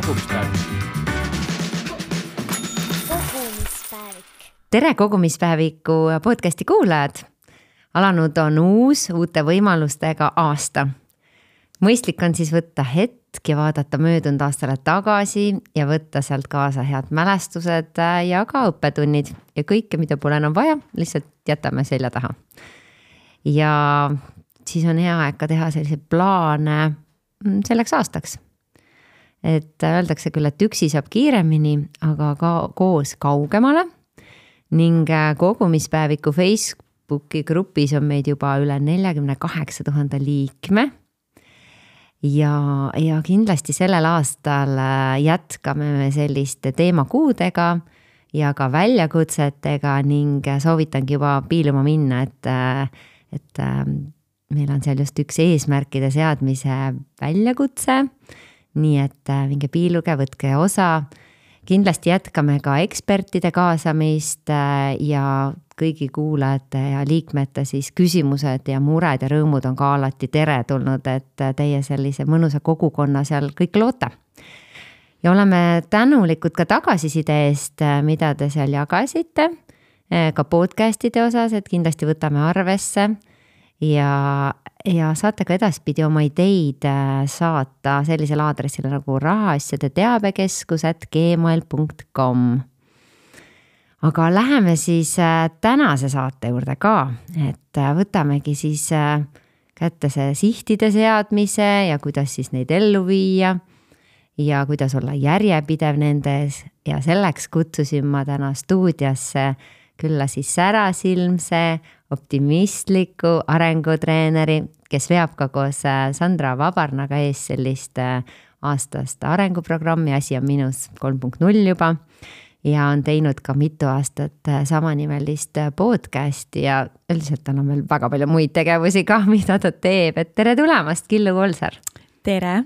kogumispäevik. kogumispäevik. tere, kogumispäeviku podcasti kuulajad. alanud on uus uute võimalustega aasta. mõistlik on siis võtta hetk ja vaadata möödunud aastale tagasi ja võtta sealt kaasa head mälestused ja ka õppetunnid ja kõike, mida pole enam vaja, lihtsalt jätame selja taha. ja siis on hea aeg ka teha selliseid plaane mm, selleks aastaks et öeldakse küll, et üksi saab kiiremini, aga ka koos kaugemale. ning äh, kogumispäeviku Facebooki grupis on meid juba üle neljakümne kaheksa tuhande liikme. ja, ja kindlasti sellel aastal äh, jätkame me selliste teemakuudega ja ka väljakutsetega ning äh, soovitangi juba piiluma minna, et, et meil on seal just üks eesmärkide seadmise väljakutse nii et äh, minge piiluge, võtke osa. kindlasti jätkame ka ekspertide kaasamist äh, ja kõigi kuulajate ja liikmete siis küsimused ja mured ja rõõmud on ka alati teretulnud, et äh, teie sellise mõnusa kogukonna seal kõik loote. ja oleme tänulikud ka tagasiside eest, mida te seal jagasite, ka podcast'ide osas, et kindlasti võtame arvesse ja, ja saate ka edaspidi oma ideid äh, saata sellisele aadressile nagu rahaasjade teabekeskus at gmail .com. aga läheme siis äh, tänase saate juurde ka, et äh, võtamegi siis kätte see sihtide seadmise ja kuidas siis neid ellu viia. ja kuidas olla järjepidev nendes ja selleks kutsusin ma täna stuudiosse külla siis särasilmse optimistliku arengutreeneri, kes veab ka koos äh, Sandra Vabarnaga ees sellist äh, aastast arenguprogrammi, asi on minus kolm punkt null juba. ja on teinud ka mitu aastat äh, samanimelist podcast'i ja üldiselt on veel väga palju muid tegevusi ka, mida ta teeb, et tere tulemast, Killu Kolsar. tere.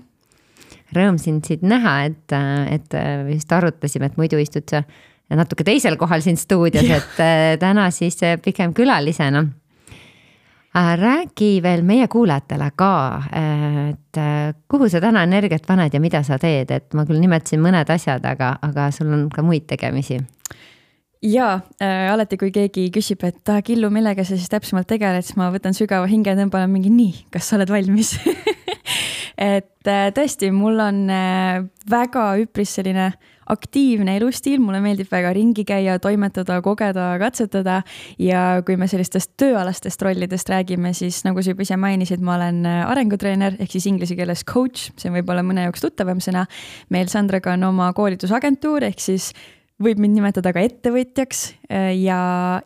Rõõm sind siit näha, et, et just arutasime, et muidu istud sa natuke teisel kohal siin stuudios, et äh, täna siis äh, pigem külalisena. Äh, räägi veel meie kuulajatele ka, et kuhu sa täna energiat paned ja mida sa teed, et ma küll nimetasin mõned asjad, aga, aga sul on ka muid tegemisi. Jaa äh,, alati kui keegi küsib, et ah, Killu, millega sa siis täpsemalt tegeled, siis ma võtan sügava hinge, tõmban mingi nii, kas sa oled valmis? Et äh, tõesti, mul on äh, väga üpris selline äh, aktiivne elustiil, mulle meeldib väga ringi käia, toimetada, kogeda, katsetada. ja kui me sellistest tööalastest rollidest räägime, siis nagu sa juba ise mainisid, ma olen arengutreener ehk siis inglise keeles coach, see on võib-olla mõne jaoks tuttavam sõna. meil Sandraga on oma koolitusagentuur ehk siis võib mind nimetada ka ettevõtjaks äh, ja,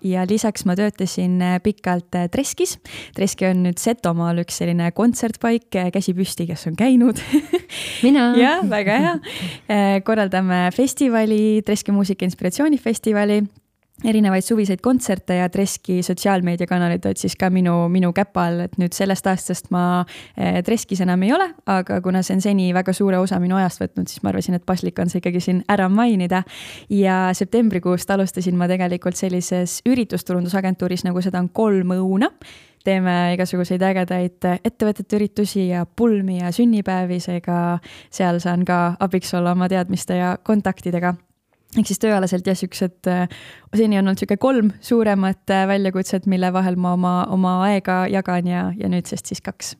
ja lisaks ma töötasin äh, pikalt äh, Treskis. Treski on nüüd Setomaal üks selline kontsertpaik, käsi püsti, kes on käinud mina jah, väga hea. korraldame festivali, Treski muusika inspiratsioonifestivali erinevaid suviseid kontserte ja Treski sotsiaalmeediakanalid olid siis ka minu, minu käpa all, et nüüd sellest aastast ma eh, Treskis enam ei ole, aga kuna see on seni väga suure osa minu ajast võtnud, siis ma arvasin, et paslik on see ikkagi siin ära mainida. ja septembrikuust alustasin ma tegelikult sellises üritusturundusagentuuris, nagu seda on Kolm Õuna teeme igasuguseid ägedaid ettevõtete üritusi ja pulmi ja sünnipäevi, seega seal saan ka abiks olla oma teadmiste ja kontaktidega ehk siis tööalaselt jah, siuksed, äh, seni on olnud sihuke kolm suuremat äh, väljakutset, mille vahel ma oma, oma aega jagan ja, ja nüüdsest siis kaks.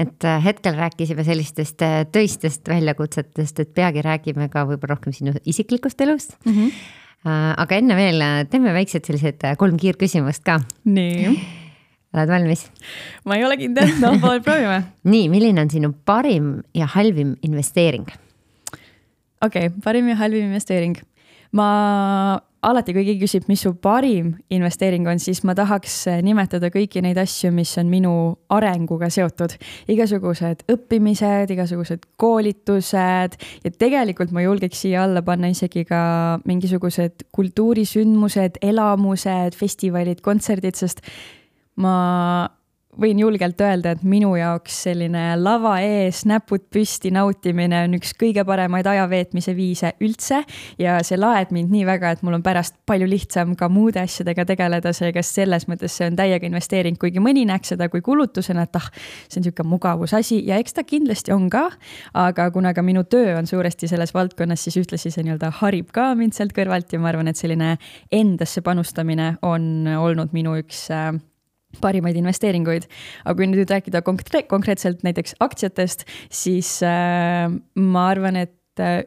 et äh, hetkel rääkisime sellistest töistest väljakutsetest, et peagi räägime ka võib-olla rohkem sinu isiklikust elust mm. -hmm. aga enne veel teeme väiksed sellised kolm kiirküsimust ka. nii. oled valmis? ma ei ole kindel, no proovime. nii, milline on sinu parim ja halvim investeering? Okei okay,, parim ja halvim investeering. ma alati, kui keegi küsib, mis su parim investeering on, siis ma tahaks nimetada kõiki neid asju, mis on minu arenguga seotud. igasugused õppimised, igasugused koolitused ja tegelikult ma julgeks siia alla panna isegi ka mingisugused kultuurisündmused, elamused, festivalid, kontserdid, sest ma võin julgelt öelda, et minu jaoks selline lava ees näpud püsti nautimine on üks kõige paremaid ajaveetmise viise üldse. Ja see laeb mind nii väga, et mul on pärast palju lihtsam ka muude asjadega tegeleda, seega selles mõttes see on täiega investeering, kuigi mõni näeks seda kui kulutusena, et ah, see on niisugune mugavusasi. Ja eks ta kindlasti on ka, aga kuna ka minu töö on suuresti selles valdkonnas, siis ühtlasi see nii-öelda harib ka mind sealt kõrvalt. Ja ma arvan, et selline endasse panustamine on olnud minu üks äh, parimaid investeeringuid. aga kui nüüd rääkida konkre konkreetselt näiteks aktsiatest, siis äh, ma arvan, et äh,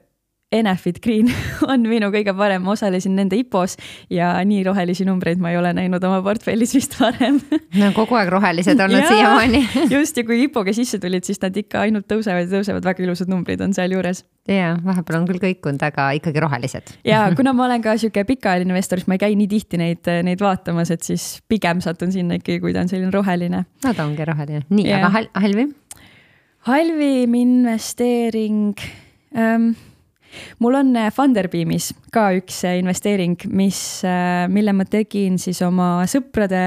Enefit Green on minu kõige parem, ma osalesin nende IPO-s ja nii rohelisi numbreid ma ei ole näinud oma portfellis vist varem. no kogu aeg rohelised olnud siiamaani just ja kui IPO-ga sisse tulid, siis nad ikka ainult tõusevad ja tõusevad, väga ilusad numbrid on sealjuures. ja vahepeal on küll kõikunud, aga ikkagi rohelised. ja kuna ma olen ka sihuke pikaajaline investor, siis ma ei käi nii tihti neid, neid vaatamas, et siis pigem satun sinna ikkagi, kui ta on selline roheline. no ta ongi roheline, nii, aga hal halvim? halvim investeering ähm, mul on äh, Funderbeamis ka üks äh, investeering, mis, äh, mille ma tegin siis oma sõprade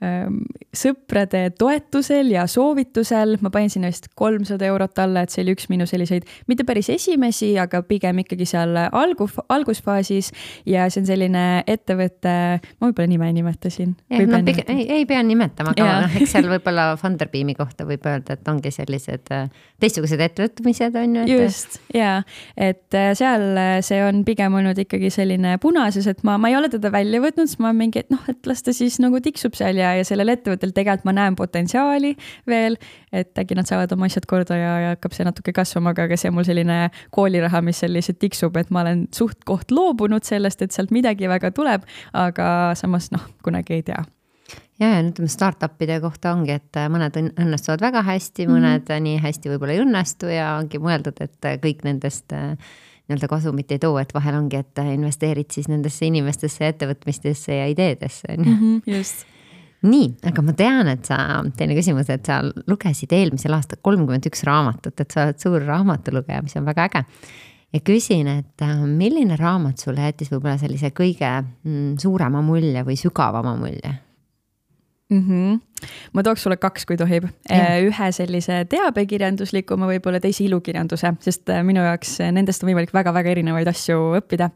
sõprade toetusel ja soovitusel, ma panin sinna vist kolmsada eurot alla, et see oli üks minu selliseid, mitte päris esimesi, aga pigem ikkagi seal algu, algusfaasis. ja see on selline ettevõte, ma võib-olla nime nimetasin. No, pigem, ei, ei pea nimetama, aga noh, eks seal võib-olla Funderbeami kohta võib öelda, et ongi sellised äh, teistsugused ettevõtmised on ju et.... just ja, et äh, seal äh, see on pigem olnud ikkagi selline punases, et ma, ma ei ole teda välja võtnud, siis ma mingi, et noh, et las ta siis nagu tiksub seal ja ja sellel ettevõttel tegelikult ma näen potentsiaali veel, et äkki nad saavad oma asjad korda ja, ja hakkab see natuke kasvama, aga see on mul selline kooliraha, mis seal lihtsalt tiksub, et ma olen suht-koht loobunud sellest, et sealt midagi väga tuleb, aga samas noh, kunagi ei tea ja, ja ütleme startup'ide kohta ongi, et mõned õnnestuvad väga hästi, mõned mm -hmm. nii hästi võib-olla ei õnnestu ja ongi mõeldud, et kõik nendest äh, nii-öelda kasumit ei too, et vahel ongi, et investeerid siis nendesse inimestesse, ettevõtmistesse ja ideedesse, on ju. Mhm, just nii, aga ma tean, et sa, teine küsimus, et sa lugesid eelmisel aastal kolmkümmend üks raamatut, et sa oled suur raamatulugeja, mis on väga äge. ja küsin, et äh, milline raamat sulle jättis võib-olla sellise kõige mm, suurema mulje või sügavama mulje mm? -hmm ma tooks sulle kaks, kui tohib. Äh, ühe sellise teabekirjanduslikuma, võib-olla teise ilukirjanduse, sest äh, minu jaoks äh, nendest on võimalik väga-väga erinevaid asju õppida.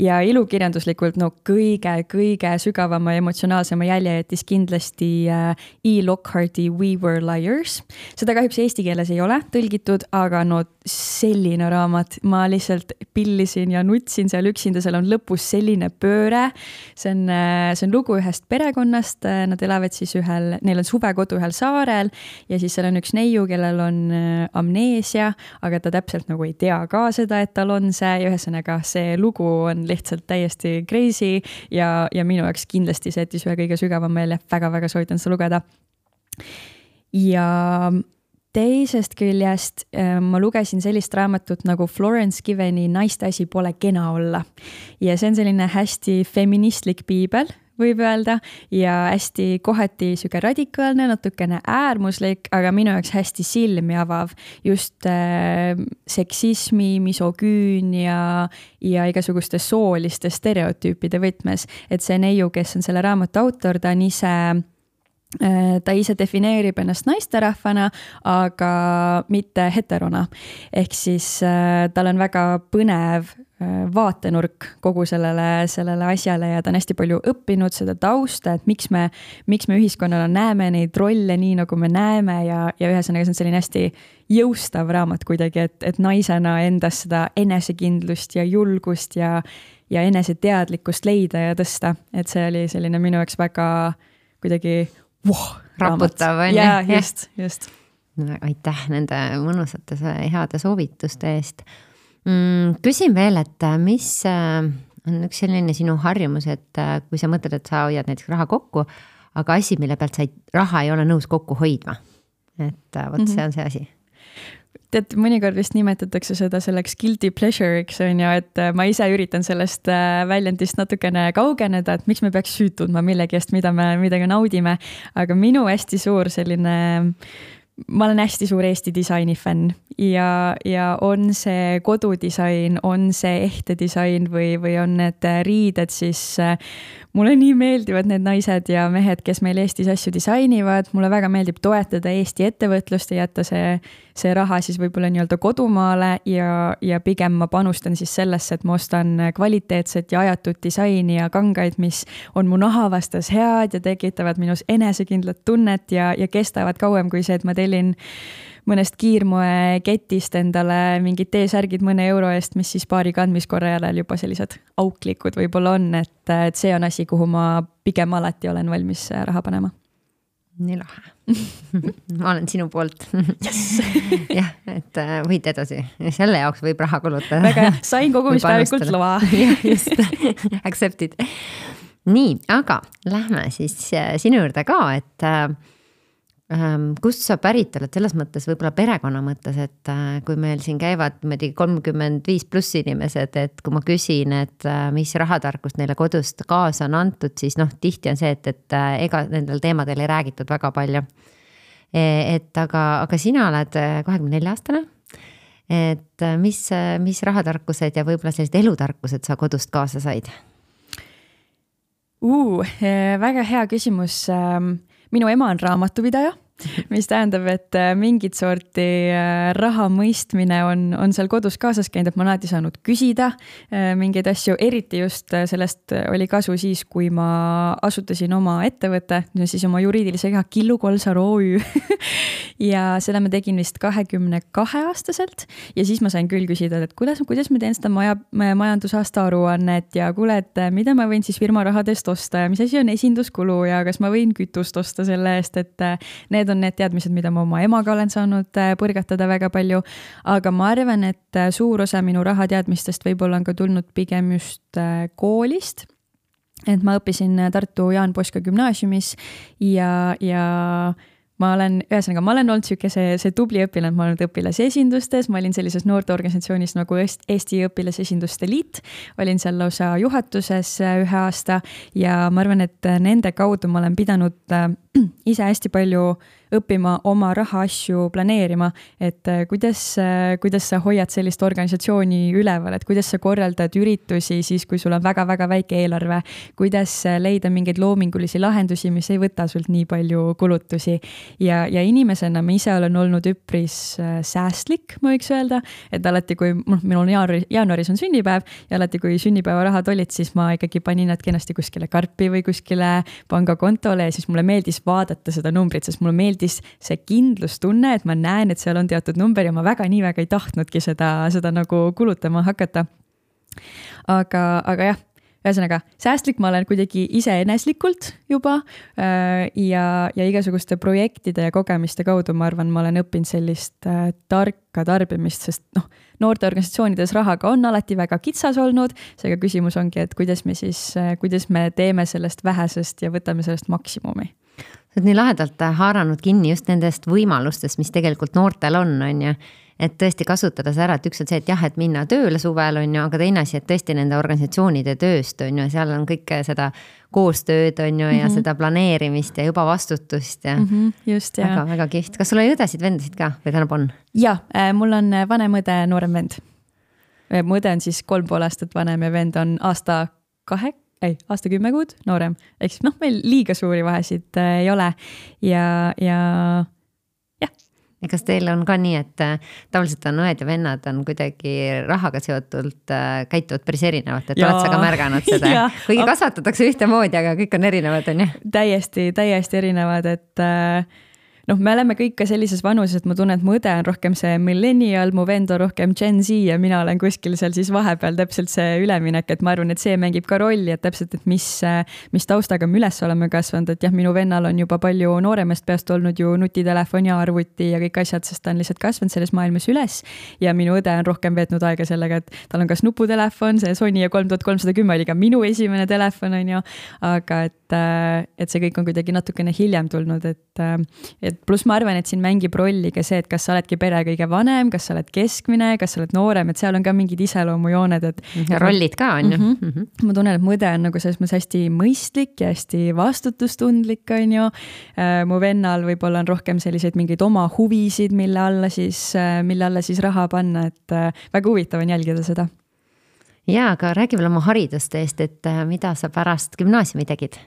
ja ilukirjanduslikult no kõige-kõige sügavama ja emotsionaalsema jälje jättis kindlasti E. Lockharti We Were Liars. seda kahjuks eesti keeles ei ole tõlgitud, aga no selline raamat, ma lihtsalt pillisin ja nutsin seal üksinda, seal on lõpus selline pööre. see on, see on lugu ühest perekonnast, nad elavad siis ühel neil on suvekodu ühel saarel ja siis seal on üks neiu, kellel on äh, amneesia, aga ta täpselt nagu ei tea ka seda, et tal on see ja ühesõnaga see lugu on lihtsalt täiesti crazy ja, ja minu jaoks kindlasti see jättis ühe kõige sügavama meelde väga,, väga-väga soovitan seda lugeda. ja teisest küljest äh, ma lugesin sellist raamatut nagu Florence Giveni Naiste asi pole kena olla. ja see on selline hästi feministlik piibel võib öelda ja hästi kohati sihuke radikaalne, natukene äärmuslik, aga minu jaoks hästi silmi avav just äh, seksismi, misogüünia ja igasuguste sooliste stereotüüpide võtmes. et see neiu, kes on selle raamatu autor, ta on ise äh, ta ise defineerib ennast naisterahvana, aga mitte heterona. ehk siis äh, tal on väga põnev vaatenurk kogu sellele, sellele asjale ja ta on hästi palju õppinud seda tausta, et miks me, miks me ühiskonnana näeme neid rolle nii, nagu me näeme ja, ja ühesõnaga, see on selline hästi jõustav raamat kuidagi, et, et naisena endas seda enesekindlust ja julgust ja, ja eneseteadlikkust leida ja tõsta, et see oli selline minu jaoks väga kuidagi voh, raputav on ju. jaa, just, just. aitäh nende mõnusate heade soovituste eest mm,. küsin veel, et äh, mis äh, on üks selline sinu harjumus, et äh, kui sa mõtled, et sa hoiad näiteks raha kokku, aga asi, mille pealt sa ei, raha ei ole nõus kokku hoidma. et vot mm -hmm. see on see asi tead, mõnikord vist nimetatakse seda selleks guilty pleasure'iks on ju, et ma ise üritan sellest väljendist natukene kaugeneda, et miks me peaks süüd tundma millegi eest, mida me, midagi naudime. aga minu hästi suur selline ma olen hästi suur Eesti disaini fänn ja, ja on see kodudisain, on see ehtedisain või, või on need riided, siis äh, mulle nii meeldivad need naised ja mehed, kes meil Eestis asju disainivad, mulle väga meeldib toetada Eesti ettevõtlust ja jätta see, see raha siis võib-olla nii-öelda kodumaale ja, ja pigem ma panustan siis sellesse, et ma ostan kvaliteetset ja ajatud disaini ja kangaid, mis on mu naha vastas head ja tekitavad minus enesekindlat tunnet ja, ja kestavad kauem kui see, et ma tellin mõnest kiirmoeketist endale mingid T-särgid mõne euro eest, mis siis paari kandmiskorra järel juba sellised auklikud võib-olla on, et, et see on asi, kuhu ma pigem alati olen valmis äh, raha panema. Nii lahe. Ma olen sinu poolt. Jah, et äh, võid edasi, selle jaoks võib raha kulutada. väga hea, sain kogumispäevikult loa. Just, accepted. nii, aga lähme siis äh, sinu juurde ka, et kust sa pärit oled selles mõttes, võib-olla perekonna mõttes, et äh, kui meil siin käivad niimoodi kolmkümmend viis pluss inimesed, et kui ma küsin, et äh, mis rahatarkust neile kodust kaasa on antud, siis noh, tihti on see, et, et äh, ega nendel teemadel ei räägitud väga palju. E, et aga, aga sina oled kahekümne nelja aastane. et mis, mis rahatarkused ja võib-olla sellised elutarkused sa kodust kaasa said uh,? väga hea küsimus ehm, minu ema on raamatupidaja mis tähendab, et äh, mingit sorti äh, raha mõistmine on, on seal kodus kaasas käinud, et ma olen alati saanud küsida äh, mingeid asju, eriti just sellest oli kasu siis, kui ma asutasin oma ettevõtte, siis oma juriidilise keha Killu Kolsar OÜ ja seda ma tegin vist kahekümne kahe aastaselt ja siis ma sain küll küsida, et kuidas, kuidas ma teen seda maja, majandusaasta aruannet ja kuule, et mida ma võin siis firma rahadest osta ja mis asi on esinduskulu ja kas ma võin kütust osta selle eest, et need need on need teadmised, mida ma oma emaga olen saanud äh, põrgatada väga palju. aga ma arvan, et äh, suur osa minu rahateadmistest võib-olla on ka tulnud pigem just äh, koolist et ma õppisin Tartu Jaan Poska gümnaasiumis ja, ja ma olen, ühesõnaga, ma olen olnud sihuke see, see tubli õpilane, ma olen olnud õpilasesindustes, ma olin sellises noorteorganisatsioonis nagu Eesti Õpilasesinduste Liit. olin seal lausa juhatuses ühe aasta ja ma arvan, et nende kaudu ma olen pidanud ise hästi palju õppima oma rahaasju planeerima, et äh, kuidas, äh, kuidas sa hoiad sellist organisatsiooni üleval, et kuidas sa korraldad üritusi siis, kui sul on väga-väga väike eelarve, kuidas äh, leida mingeid loomingulisi lahendusi, mis ei võta sult nii palju kulutusi. ja, ja inimesena ma ise olen olnud üpris säästlik, ma võiks öelda, et alati, kui noh, minul jaanuaris, jaanuaris on sünnipäev ja alati, kui sünnipäevarahad olid, siis ma ikkagi panin nad kenasti kuskile karpi või kuskile pangakontole ja siis mulle meeldis vaadata seda numbrit, sest mulle meeldis tekkis see kindlustunne, et ma näen, et seal on teatud number ja ma väga nii väga ei tahtnudki seda, seda nagu kulutama hakata. aga, aga jah ühesõnaga, säästlik ma olen kuidagi iseeneslikult juba äh, ja, ja igasuguste projektide ja kogemiste kaudu, ma arvan, ma olen õppinud sellist äh, tarka tarbimist, sest noh, noorteorganisatsioonides rahaga on alati väga kitsas olnud, seega küsimus ongi, et kuidas me siis, äh, kuidas me teeme sellest vähesest ja võtame sellest maksimumi sa oled nii lahedalt haaranud kinni just nendest võimalustest, mis tegelikult noortel on, on ju. et tõesti kasutada seda ära, et üks on see, et jah, et minna tööle suvel, on ju, aga teine asi, et tõesti nende organisatsioonide tööst, on ju, seal on kõike seda koostööd, on ju, ja mm -hmm. seda planeerimist ja juba vastutust ja mm. -hmm, just, ja. väga, väga kihvt. kas sul oli õdesid-vendasid ka või tähendab on? ja, äh, mul on äh, vanem õde, noorem vend. Äh, mu õde on siis kolm pool aastat vanem ja vend on aasta kahe ei, aasta kümme kuud noorem, ehk siis noh, meil liiga suuri vahesid äh, ei ole ja, ja jah. ja kas teil on ka nii, et äh, tavaliselt on õed ja vennad on kuidagi rahaga seotult äh,, käituvad päris erinevalt, et ja. oled sa ka märganud seda? kuigi kasvatatakse ühtemoodi, aga kõik on erinevad, on ju? täiesti, täiesti erinevad, et äh, noh, me oleme kõik ka sellises vanuses, et ma tunnen, et mu õde on rohkem see millennial, mu vend on rohkem Gen Z ja mina olen kuskil seal siis vahepeal täpselt see üleminek, et ma arvan, et see mängib ka rolli, et täpselt, et mis, mis taustaga me üles oleme kasvanud, et jah, minu vennal on juba palju nooremast peast olnud ju nutitelefon ja arvuti ja kõik asjad, sest ta on lihtsalt kasvanud selles maailmas üles. ja minu õde on rohkem veetnud aega sellega, et tal on kas nuputelefon, see Sony ja kolm tuhat kolmsada kümme oli ka minu esimene telefon, on ju, aga et et see kõik on kuidagi natukene hiljem tulnud, et, et pluss ma arvan, et siin mängib rolli ka see, et kas sa oledki pere kõige vanem, kas sa oled keskmine, kas sa oled noorem, et seal on ka mingid iseloomujooned, et. ja rollid ka on ju mm. -hmm. ma tunnen, et mu õde on nagu selles mõttes hästi mõistlik ja hästi vastutustundlik, on ju. mu vennal võib-olla on rohkem selliseid mingeid oma huvisid, mille alla siis, mille alla siis raha panna, et väga huvitav on jälgida seda ja, aga räägi veel oma haridusteest, et äh, mida sa pärast gümnaasiumi tegid?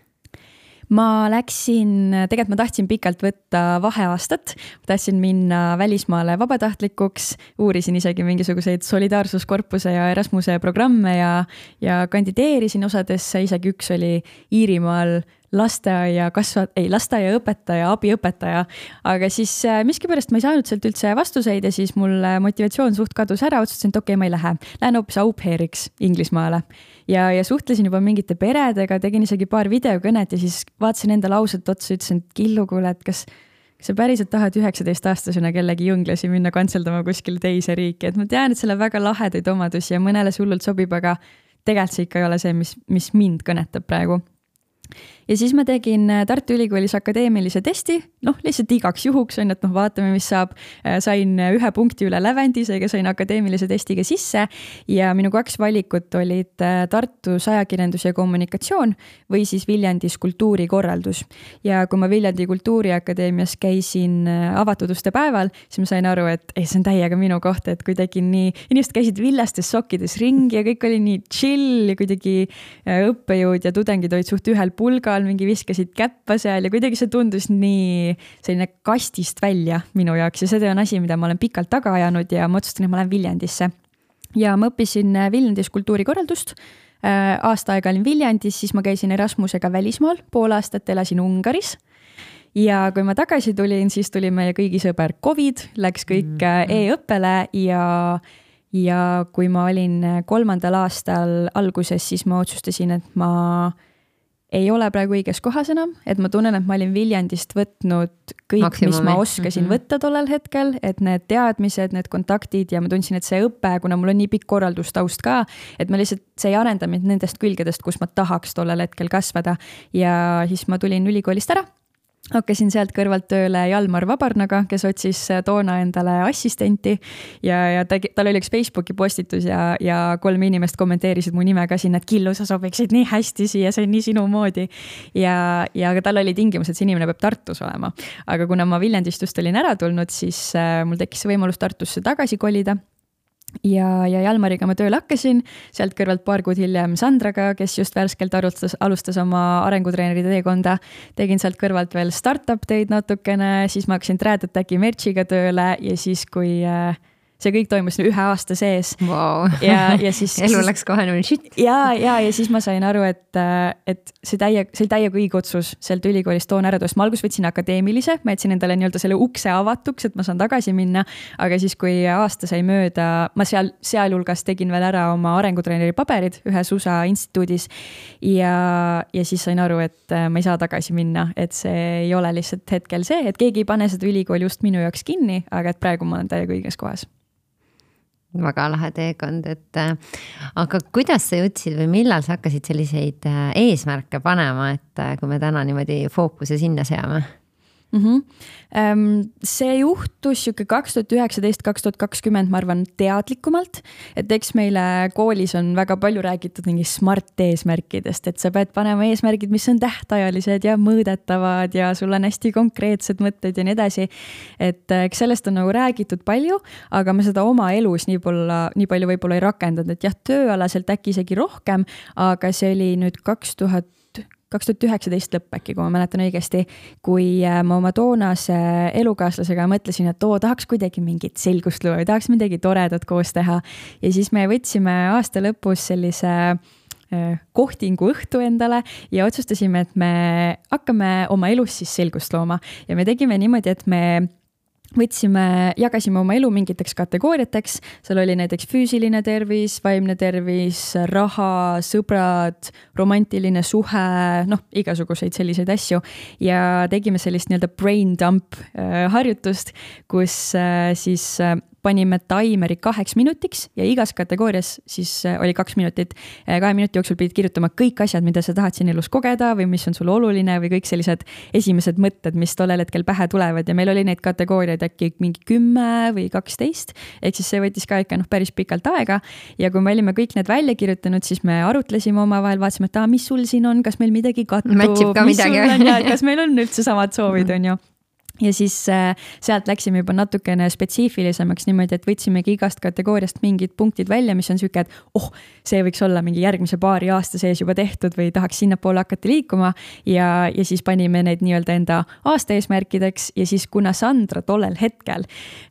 Ma läksin, tegelikult ma tahtsin pikalt võtta vaheaastat, tahtsin minna välismaale vabatahtlikuks, uurisin isegi mingisuguseid solidaarsuskorpuse ja Erasmuse programme ja, ja kandideerisin osadesse, isegi üks oli Iirimaal lasteaia kasva-, ei lasteaiaõpetaja, abiõpetaja. aga siis äh, miskipärast ma ei saanud sealt üldse vastuseid ja siis mul motivatsioon suht kadus ära, otsustasin, et okei okay,, ma ei lähe. Lähen hoopis au pair'iks Inglismaale. ja, ja suhtlesin juba mingite peredega, tegin isegi paar videokõnet ja siis vaatasin endale ausalt otsa, ütlesin, et Killu, kuule, et kas kas sa päriselt tahad üheksateistaastasena kellegi jõnglasi minna kantseldama kuskile teise riiki, et ma tean, et seal on väga lahedaid omadusi ja mõnele see hullult sobib, aga tegelikult see ikka ei ole see, mis, mis mind kõnetab praegu ja siis ma tegin äh, Tartu Ülikoolis akadeemilise testi, noh, lihtsalt igaks juhuks on ju, et noh, vaatame, mis saab. Äh, sain äh, ühe punkti üle lävendi, seega sain akadeemilise testiga sisse ja minu kaks valikut olid Tartus ajakirjandus ja kommunikatsioon või siis Viljandis kultuurikorraldus. ja kui ma Viljandi Kultuuriakadeemias käisin avatud uste päeval, siis ma sain aru, et ei, see on täiega minu koht, et kuidagi nii, inimesed käisid villastes sokkides ringi ja kõik oli nii chill ja kuidagi õppejõud ja tudengid olid suht ühel pulgal mingi viskasid käppa seal ja kuidagi see tundus nii selline kastist välja minu jaoks ja see on asi, mida ma olen pikalt taga ajanud ja ma otsustasin, et ma lähen Viljandisse. ja ma õppisin äh, Viljandis kultuurikorraldust äh, aasta aega olin Viljandis, siis ma käisin Erasmusega välismaal, pool aastat elasin Ungaris. ja kui ma tagasi tulin, siis tuli meie kõigi sõber Covid, läks kõik mm. e-õppele ja, ja kui ma olin kolmandal aastal alguses, siis ma otsustasin, et ma ei ole praegu õiges kohas enam, et ma tunnen, et ma olin Viljandist võtnud kõik, mis ma oskasin mm -hmm. võtta tollel hetkel, et need teadmised, need kontaktid ja ma tundsin, et see õpe, kuna mul on nii pikk korraldustaust ka, et ma lihtsalt, see ei arenda mind nendest külgedest, kus ma tahaks tollel hetkel kasvada. ja siis ma tulin ülikoolist ära hakkasin sealt kõrvalt tööle Jalmar Vabarnaga, kes otsis äh, toona endale assistenti ja, ja ta, tal oli üks Facebooki postitus ja, ja kolm inimest kommenteerisid mu nime ka sinna, et Killu, sa sobiksid nii hästi siia, see on nii sinu moodi. ja, ja tal oli tingimus, et see inimene peab Tartus olema. aga kuna ma Viljandist just olin ära tulnud, siis äh, mul tekkis võimalus Tartusse tagasi kolida ja, ja Jalmariga ma tööle hakkasin, sealt kõrvalt paar kuud hiljem Sandraga, kes just värskelt alustas, alustas oma arengutreeneri teekonda. tegin sealt kõrvalt veel startup teid natukene, siis ma hakkasin Trad Attacki merch'iga tööle ja siis, kui äh, see kõik toimus ühe aasta sees wow.. ja, ja siis elu läks kohe niimoodi shit. ja, ja, ja siis ma sain aru, et, et see täie, see oli täiega õige otsus sealt ülikoolist toona ära tulla, ma alguses võtsin akadeemilise, ma jätsin endale nii-öelda selle ukse avatuks, et ma saan tagasi minna. aga siis, kui aasta sai mööda, ma seal, sealhulgas tegin veel ära oma arengutreeneri paberid ühes USA instituudis. ja, ja siis sain aru, et ma ei saa tagasi minna, et see ei ole lihtsalt hetkel see, et keegi ei pane seda ülikooli just minu jaoks kinni, aga et praegu ma olen täiega õiges kohas väga lahe teekond, et äh, aga kuidas sa jõudsid või millal sa hakkasid selliseid äh, eesmärke panema, et äh, kui me täna niimoodi fookuse sinna seame? Mm. -hmm. see juhtus sihuke kaks tuhat üheksateist, kaks tuhat kakskümmend, ma arvan, teadlikumalt. et eks meile koolis on väga palju räägitud mingist smart eesmärkidest, et sa pead panema eesmärgid, mis on tähtajalised ja mõõdetavad ja sul on hästi konkreetsed mõtted ja nii edasi. et äh, eks sellest on nagu räägitud palju, aga ma seda oma elus nii võib-olla, nii palju võib-olla ei rakendanud, et jah, tööalaselt äkki isegi rohkem, aga see oli nüüd kaks tuhat kaks tuhat üheksateist lõpp äkki, kui ma mäletan õigesti, kui äh, ma oma toonase elukaaslasega mõtlesin, et oo, tahaks kuidagi mingit selgust luua või tahaks midagi toredat koos teha. ja siis me võtsime aasta lõpus sellise äh, kohtingu õhtu endale ja otsustasime, et me hakkame oma elus siis selgust looma ja me tegime niimoodi, et me võtsime, jagasime oma elu mingiteks kategooriateks, seal oli näiteks füüsiline tervis, vaimne tervis, raha, sõbrad, romantiline suhe, noh, igasuguseid selliseid asju. ja tegime sellist nii-öelda brain dump äh, harjutust, kus äh, siis äh, panime taimeri kaheks minutiks ja igas kategoorias siis äh, oli kaks minutit. kahe minuti jooksul pidid kirjutama kõik asjad, mida sa tahad siin elus kogeda või mis on sulle oluline või kõik sellised esimesed mõtted, mis tollel hetkel pähe tulevad ja meil oli neid kategooriaid äkki mingi kümme või kaksteist. ehk siis see võttis ka ikka noh, päris pikalt aega ja kui me olime kõik need välja kirjutanud, siis me arutlesime omavahel, vaatasime, et aa, mis sul siin on, kas meil midagi kattub, mis sul on ja kas meil on üldse samad soovid, on ju ja siis äh, sealt läksime juba natukene spetsiifilisemaks niimoodi, et võtsimegi igast kategooriast mingid punktid välja, mis on sihuke, et oh, see võiks olla mingi järgmise paari aasta sees juba tehtud või tahaks sinnapoole hakata liikuma. ja, ja siis panime need nii-öelda enda aasta eesmärkideks ja siis kuna Sandra tollel hetkel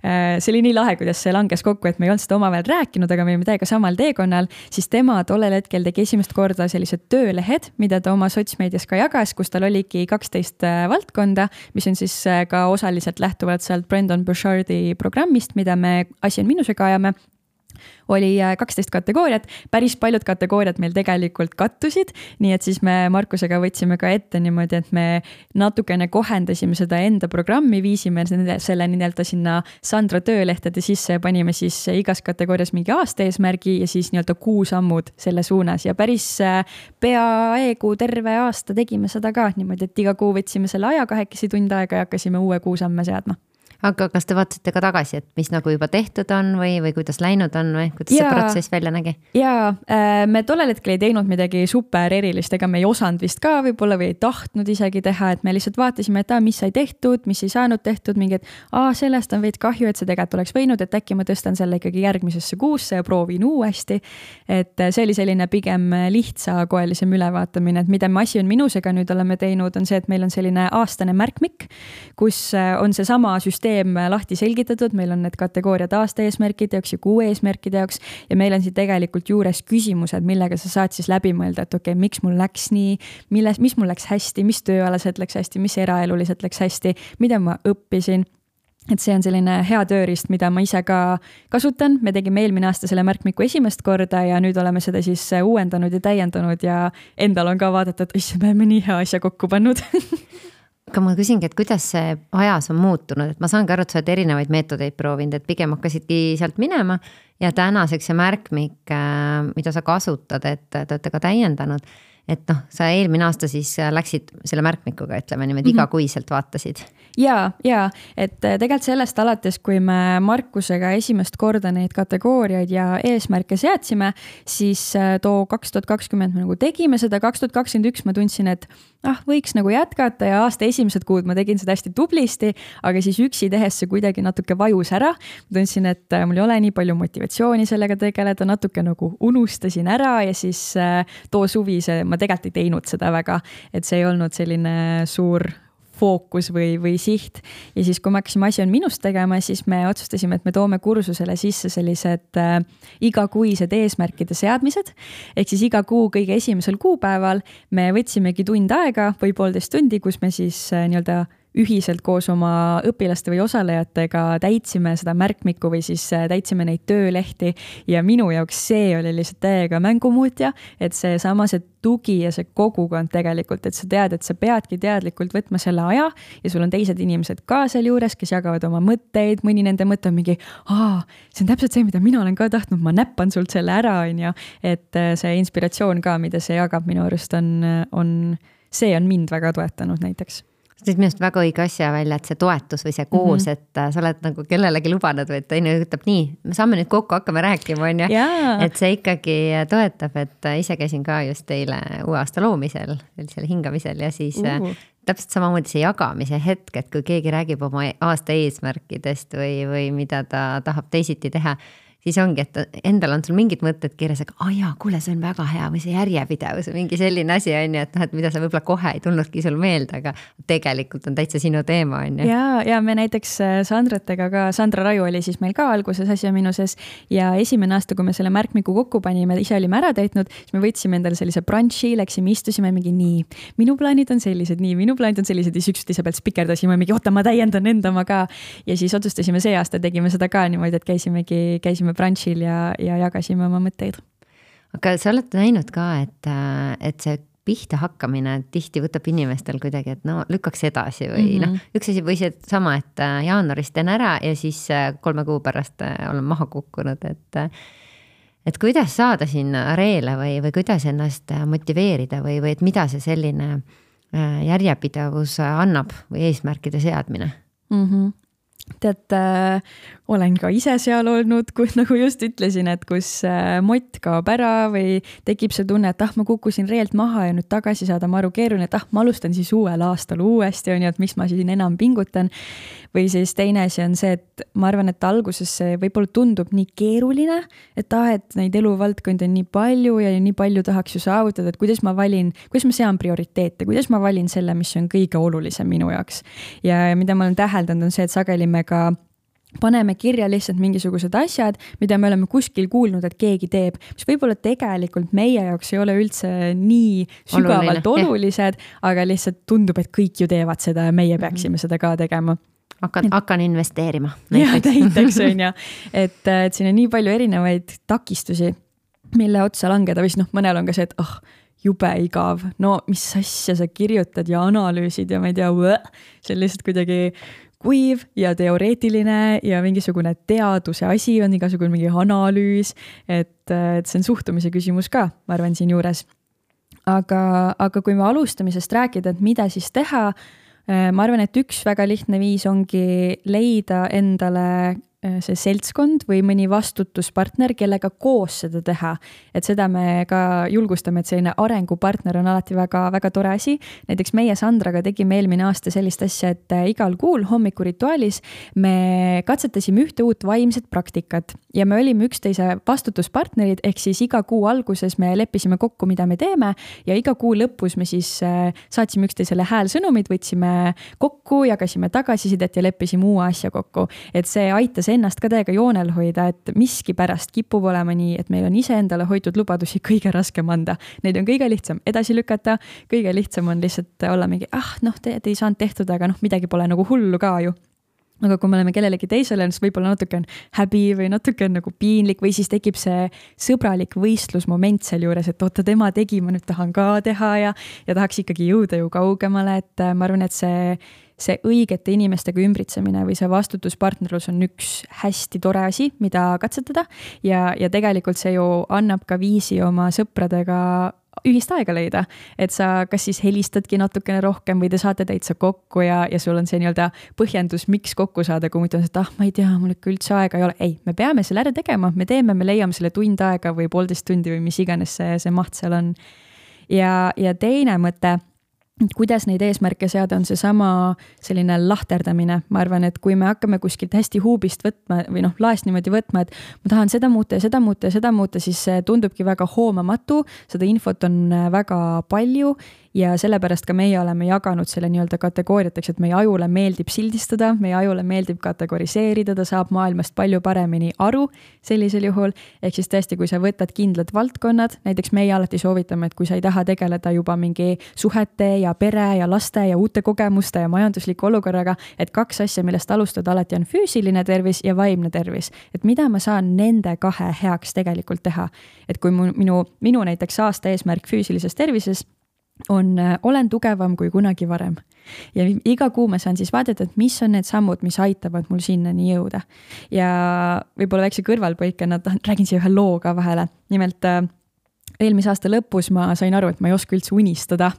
äh,, see oli nii lahe, kuidas see langes kokku, et me ei olnud seda omavahel rääkinud, aga me olime täiega samal teekonnal, siis tema tollel hetkel tegi esimest korda sellised töölehed, mida ta oma sotsmeedias ka jagas, kus tal oligi kaksteist äh, valdkonda, mis on siis ka ka osaliselt lähtuvalt sealt Brendan Burchardi programmist, mida me Asi on miinusega ajame oli äh, kaksteist kategooriat, päris paljud kategooriad meil tegelikult kattusid, nii et siis me Markusega võtsime ka ette niimoodi, et me natukene kohendasime seda enda programmi, viisime selle nii-öelda sinna Sandra töölehtede sisse ja panime siis igas kategoorias mingi aasta eesmärgi ja siis nii-öelda kuusammud selle suunas. Ja päris äh, peaaegu terve aasta tegime seda ka niimoodi, et iga kuu võtsime selle aja kahekesi tund aega ja hakkasime uue kuusamme seadma aga kas te vaatasite ka tagasi, et mis nagu juba tehtud on või, või kuidas läinud on või kuidas ja, see protsess välja nägi? jaa, äh, me tollel hetkel ei teinud midagi super erilist, ega me ei osanud vist ka võib-olla või ei tahtnud isegi teha, et me lihtsalt vaatasime, et aa, mis sai tehtud, mis ei saanud tehtud, mingi, et aa, sellest on veits kahju, et see tegelikult oleks võinud, et äkki ma tõstan selle ikkagi järgmisesse kuusse ja proovin uuesti. et äh, see oli selline pigem lihtsakoelisem ülevaatamine, et mida me Asi on minusega nüüd oleme teinud, on see, et meil on selline aastane märkmik, kus äh, on seesama süsteem süsteem lahti selgitatud, meil on need kategooriad aasta eesmärkide jaoks ja kuu eesmärkide jaoks ja meil on siin tegelikult juures küsimused, millega sa saad siis läbi mõelda, et okei okay,, miks mul läks nii, milles, mis mul läks hästi, mis tööalaselt läks hästi, mis eraeluliselt läks hästi, mida ma õppisin. Et see on selline hea tööriist, mida ma ise ka kasutan, me tegime eelmine aasta selle märkmiku esimest korda ja nüüd oleme seda siis uuendanud ja täiendanud ja endal on ka vaadata, et issand, me oleme nii hea asja kokku pannud aga ma küsingi, et kuidas see ajas on muutunud, et ma saangi aru, et sa oled erinevaid meetodeid proovinud, et pigem hakkasidki sealt minema. ja tänaseks see märkmik, äh, mida sa kasutad, et te olete ka täiendanud. Et noh, sa eelmine aasta siis läksid selle märkmikuga, ütleme niimoodi mm -hmm. igakuiselt vaatasid ja, ja et äh, tegelikult sellest alates, kui me Markusega esimest korda neid kategooriaid ja eesmärke seadsime, siis äh, too kaks tuhat kakskümmend me nagu tegime seda, kaks tuhat kakskümmend üks ma tundsin, et ah, võiks nagu jätkata ja aasta esimesed kuud ma tegin seda hästi tublisti, aga siis üksi tehes see kuidagi natuke vajus ära. ma tundsin, et äh, mul ei ole nii palju motivatsiooni sellega tegeleda, natuke nagu unustasin ära ja siis äh, too suvi see, ma tegelikult ei teinud seda väga, et see ei olnud selline suur fookus või, või siht. ja siis, kui me hakkasime Asi on minust tegema, siis me otsustasime, et me toome kursusele sisse sellised äh, igakuised eesmärkide seadmised. ehk siis iga kuu kõige esimesel kuupäeval me võtsimegi tund aega või poolteist tundi, kus me siis äh, nii-öelda ühiselt koos oma õpilaste või osalejatega täitsime seda märkmikku või siis äh, täitsime neid töölehti. ja minu jaoks see oli lihtsalt täiega mängumuutja, et seesama, see tugi ja see kogukond tegelikult, et sa tead, et sa peadki teadlikult võtma selle aja ja sul on teised inimesed ka sealjuures, kes jagavad oma mõtteid, mõni nende mõte on mingi, aa, see on täpselt see, mida mina olen ka tahtnud, ma näpan sult selle ära, on ju. et äh, see inspiratsioon ka, mida see jagab minu arust on, on, see on mind väga toetanud näiteks tõid minu arust väga õige asja välja, et see toetus või see koos mm, -hmm. et äh, sa oled nagu kellelegi lubanud või et teine ütleb nii, me saame nüüd kokku, hakkame rääkima, on ju. et see ikkagi toetab, et äh, ise käisin ka just eile uue aasta loomisel, sellisel hingamisel ja siis uh. täpselt samamoodi see jagamise hetk, et kui keegi räägib oma aasta eesmärkidest või, või mida ta tahab teisiti teha siis ongi, et endal on sul mingid mõtted kirjas, aga aa jaa, kuule, see on väga hea või see järjepidevus või mingi selline asi on ju, et noh, et mida sa võib-olla kohe ei tulnudki sul meelde, aga tegelikult on täitsa sinu teema, on ju. ja, ja me näiteks äh, Sandratega ka, Sandra Raju oli siis meil ka alguses Asja Minuses ja esimene aasta, kui me selle märkmiku kokku panime, ise olime ära täitnud, siis me võtsime endale sellise brunch'i, läksime, istusime mingi nii, minu plaanid on sellised, nii, minu plaanid on sellised ja siis üksteise pealt spikerdasime mingi, oota, ma täiendan enda oma ka. ja siis otsustasime see aasta tegime seda ka niimoodi, et käisimegi, käisime brunch'il ja, ja jagasime oma mõtteid. aga sa oled näinud ka, et, et see pihta hakkamine tihti võtab inimestel kuidagi, et no lükkaks edasi või mm -hmm. noh, üks asi või seesama, et äh, jaanuaris teen ära ja siis äh, kolme kuu pärast äh, olen maha kukkunud, et et kuidas saada sinna reele või, või kuidas ennast motiveerida või, või et mida see selline järjepidevus annab või eesmärkide seadmine mm? -hmm tead olen ka ise seal olnud, kus nagu just ütlesin, et kus äh, mott kaob ära või tekib see tunne, et ah, ma kukkusin reelt maha ja nüüd tagasi saada maru keeruline, et ah, ma alustan siis uuel aastal uuesti, on ju, et miks ma siin enam pingutan või siis teine asi on see, et ma arvan, et alguses see võib-olla tundub nii keeruline, et ah, et neid eluvaldkondi on nii palju ja nii palju tahaks ju saavutada, et kuidas ma valin, kuidas ma sean prioriteete, kuidas ma valin selle, mis on kõige olulisem minu jaoks. ja mida ma olen täheldanud, on see, et sageli me ka paneme kirja lihtsalt mingisugused asjad, mida me oleme kuskil kuulnud, et keegi teeb, mis võib-olla tegelikult meie jaoks ei ole üldse nii sügavalt Oluline, olulised, aga lihtsalt tundub, et kõik ju teevad seda ja meie peaksime mm -hmm. seda ka tegema. Hakkan, hakkan investeerima. jah, näiteks. on ju, et, et siin on nii palju erinevaid takistusi, mille otsa langeda või siis noh, mõnel on ka see, et oh, jube igav, no mis asja sa kirjutad ja analüüsid ja ma ei tea, see on lihtsalt kuidagi kuiv ja teoreetiline ja mingisugune teaduse asi on igasugune mingi analüüs, et, et see on suhtumise küsimus ka, ma arvan, siinjuures. aga, aga kui me alustamisest rääkida, et mida siis teha ma arvan, et üks väga lihtne viis ongi leida endale see seltskond või mõni vastutuspartner, kellega koos seda teha. et seda me ka julgustame, et selline arengupartner on alati väga-väga tore asi. näiteks meie Sandraga tegime eelmine aasta sellist asja, et äh, igal kuul hommikurituaalis me katsetasime ühte uut vaimset praktikat ja me olime üksteise vastutuspartnerid, ehk siis iga kuu alguses me leppisime kokku, mida me teeme ja iga kuu lõpus me siis äh, saatsime üksteisele häälsõnumid, võtsime kokku, jagasime tagasisidet ja leppisime uue asja kokku, et see aitas ennast ka täiega joonel hoida, et miskipärast kipub olema nii, et meil on iseendale hoitud lubadusi kõige raskem anda. Neid on kõige lihtsam edasi lükata, kõige lihtsam on lihtsalt olla mingi, ah noh, te, te ei saanud tehtud, aga noh, midagi pole nagu hullu ka ju aga kui me oleme kellelegi teisele, siis võib-olla natuke on häbi või natuke on nagu piinlik või siis tekib see sõbralik võistlusmoment sealjuures, et oota, tema tegi, ma nüüd tahan ka teha ja, ja tahaks ikkagi jõuda ju kaugemale, et äh, ma arvan, et see see õigete inimestega ümbritsemine või see vastutuspartnerlus on üks hästi tore asi, mida katsetada ja, ja tegelikult see ju annab ka viisi oma sõpradega ühist aega leida, et sa kas siis helistadki natukene rohkem või te saate täitsa kokku ja, ja sul on see nii-öelda põhjendus, miks kokku saada, kui muidu on see, et ah, ma ei tea, mul ikka üldse aega ei ole. ei, me peame selle ära tegema, me teeme, me leiame selle tund aega või poolteist tundi või mis iganes see, see maht seal on. ja, ja teine mõte kuidas neid eesmärke seada, on seesama selline lahterdamine, ma arvan, et kui me hakkame kuskilt hästi huubist võtma või noh, laest niimoodi võtma, et ma tahan seda muuta ja seda muuta ja seda muuta, siis see tundubki väga hoomamatu, seda infot on väga palju ja sellepärast ka meie oleme jaganud selle nii-öelda kategooriateks, et meie ajule meeldib sildistada, meie ajule meeldib kategoriseerida, ta saab maailmast palju paremini aru sellisel juhul. ehk siis tõesti, kui sa võtad kindlad valdkonnad, näiteks meie alati soovitame, et kui sa ei taha tegeleda juba mingi suhete ja pere ja laste ja uute kogemuste ja majandusliku olukorraga, et kaks asja, millest alustada alati on füüsiline tervis ja vaimne tervis. et mida ma saan nende kahe heaks tegelikult teha. et kui mu, minu, minu näiteks aasta eesmärk füüsilises tervises on, äh, olen tugevam kui kunagi varem. ja iga kuu ma saan siis vaadata, et mis on need sammud, mis aitavad mul sinnani jõuda. ja võib-olla väikse kõrvalpõikena tahan, räägin siia ühe loo ka vahele, nimelt äh, eelmise aasta lõpus ma sain aru, et ma ei oska üldse unistada.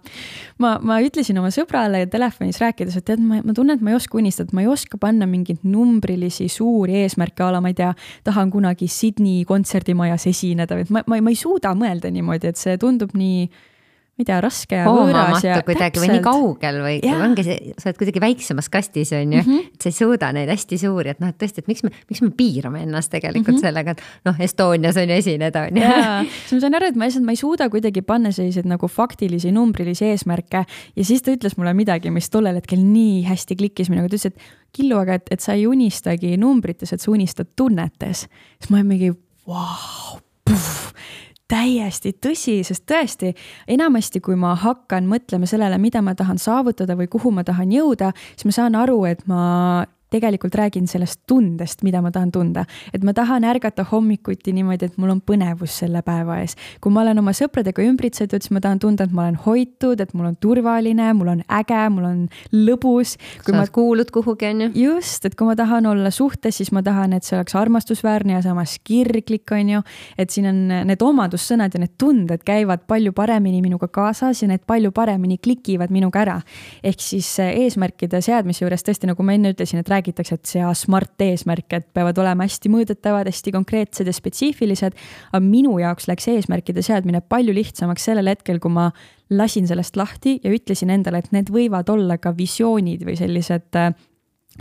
ma, ma ütlesin oma sõbrale telefonis rääkides, et tead, ma, ma tunnen, et ma ei oska unistada, ma ei oska panna mingeid numbrilisi suuri eesmärke a la ma ei tea, tahan kunagi Sydney kontserdimajas esineda, et ma, ma, ma ei suuda mõelda niimoodi, et see tundub nii ma ei tea, raske ja võõras ja kuidagi või nii kaugel või ja. ongi see, sa oled kuidagi väiksemas kastis, on ju mm, -hmm. et sa ei suuda neid hästi suuri, et noh, et tõesti, et miks me, miks me piirame ennast tegelikult mm -hmm. sellega, et noh, Estonias on ju esineda, on ju. siis ma sain aru, et ma lihtsalt, ma ei suuda kuidagi panna selliseid nagu faktilisi, numbrilisi eesmärke ja siis ta ütles mulle midagi, mis tollel hetkel nii hästi klikkis minuga, ta ütles, et Killu, aga et, et sa ei unistagi numbrites, et sa unistad tunnetes. siis ma olin mingi, vau, täiesti tõsi, sest tõesti enamasti, kui ma hakkan mõtlema sellele, mida ma tahan saavutada või kuhu ma tahan jõuda, siis ma saan aru, et ma tegelikult räägin sellest tundest, mida ma tahan tunda. et ma tahan ärgata hommikuti niimoodi, et mul on põnevus selle päeva ees. kui ma olen oma sõpradega ümbritsetud, siis ma tahan tunda, et ma olen hoitud, et mul on turvaline, mul on äge, mul on lõbus. kui sa ma kuulud kuhugi, on ju. just, et kui ma tahan olla suhtes, siis ma tahan, et see oleks armastusväärne ja samas kirglik, on ju. et siin on need omadussõnad ja need tunded käivad palju paremini minuga kaasas ja need palju paremini klikivad minuga ära. ehk siis eesmärkide seadmise juures tõesti, nagu ma enne ütlesin, et räägitakse, et sea smart eesmärke, et peavad olema hästi mõõdetavad, hästi konkreetsed ja spetsiifilised. aga minu jaoks läks eesmärkide seadmine palju lihtsamaks sellel hetkel, kui ma lasin sellest lahti ja ütlesin endale, et need võivad olla ka visioonid või sellised äh,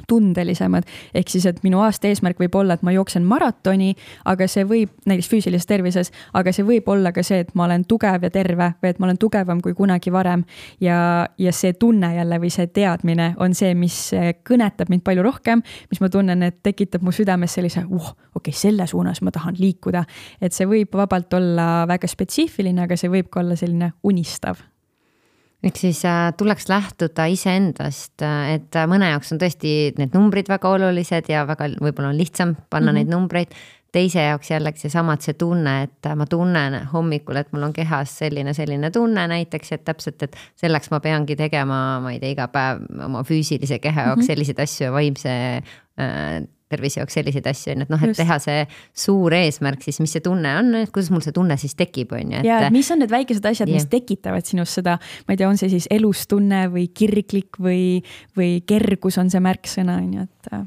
tundelisemad. ehk siis, et minu aasta eesmärk võib olla, et ma jooksen maratoni, aga see võib, näiteks füüsilises tervises, aga see võib olla ka see, et ma olen tugev ja terve või et ma olen tugevam kui kunagi varem. ja, ja see tunne jälle või see teadmine on see, mis kõnetab mind palju rohkem, mis ma tunnen, et tekitab mu südames sellise, uh, okei okay,, selle suunas ma tahan liikuda. et see võib vabalt olla väga spetsiifiline, aga see võib ka olla selline unistav ehk siis äh, tuleks lähtuda iseendast, äh, et äh, mõne jaoks on tõesti need numbrid väga olulised ja väga võib-olla on lihtsam panna mm -hmm. neid numbreid. teise jaoks jällegi seesama, et see tunne, et ma tunnen hommikul, et mul on kehas selline, selline tunne näiteks, et täpselt, et selleks ma peangi tegema, ma ei tea, iga päev oma füüsilise keha jaoks mm -hmm. selliseid asju ja vaimse tervise jaoks selliseid asju, on ju, et noh, et Just. teha see suur eesmärk siis, mis see tunne on, et kuidas mul see tunne siis tekib, on ju. ja, mis on need väikesed asjad yeah., mis tekitavad sinus seda, ma ei tea, on see siis elustunne või kirglik või, või kergus on see märksõna, on ju, et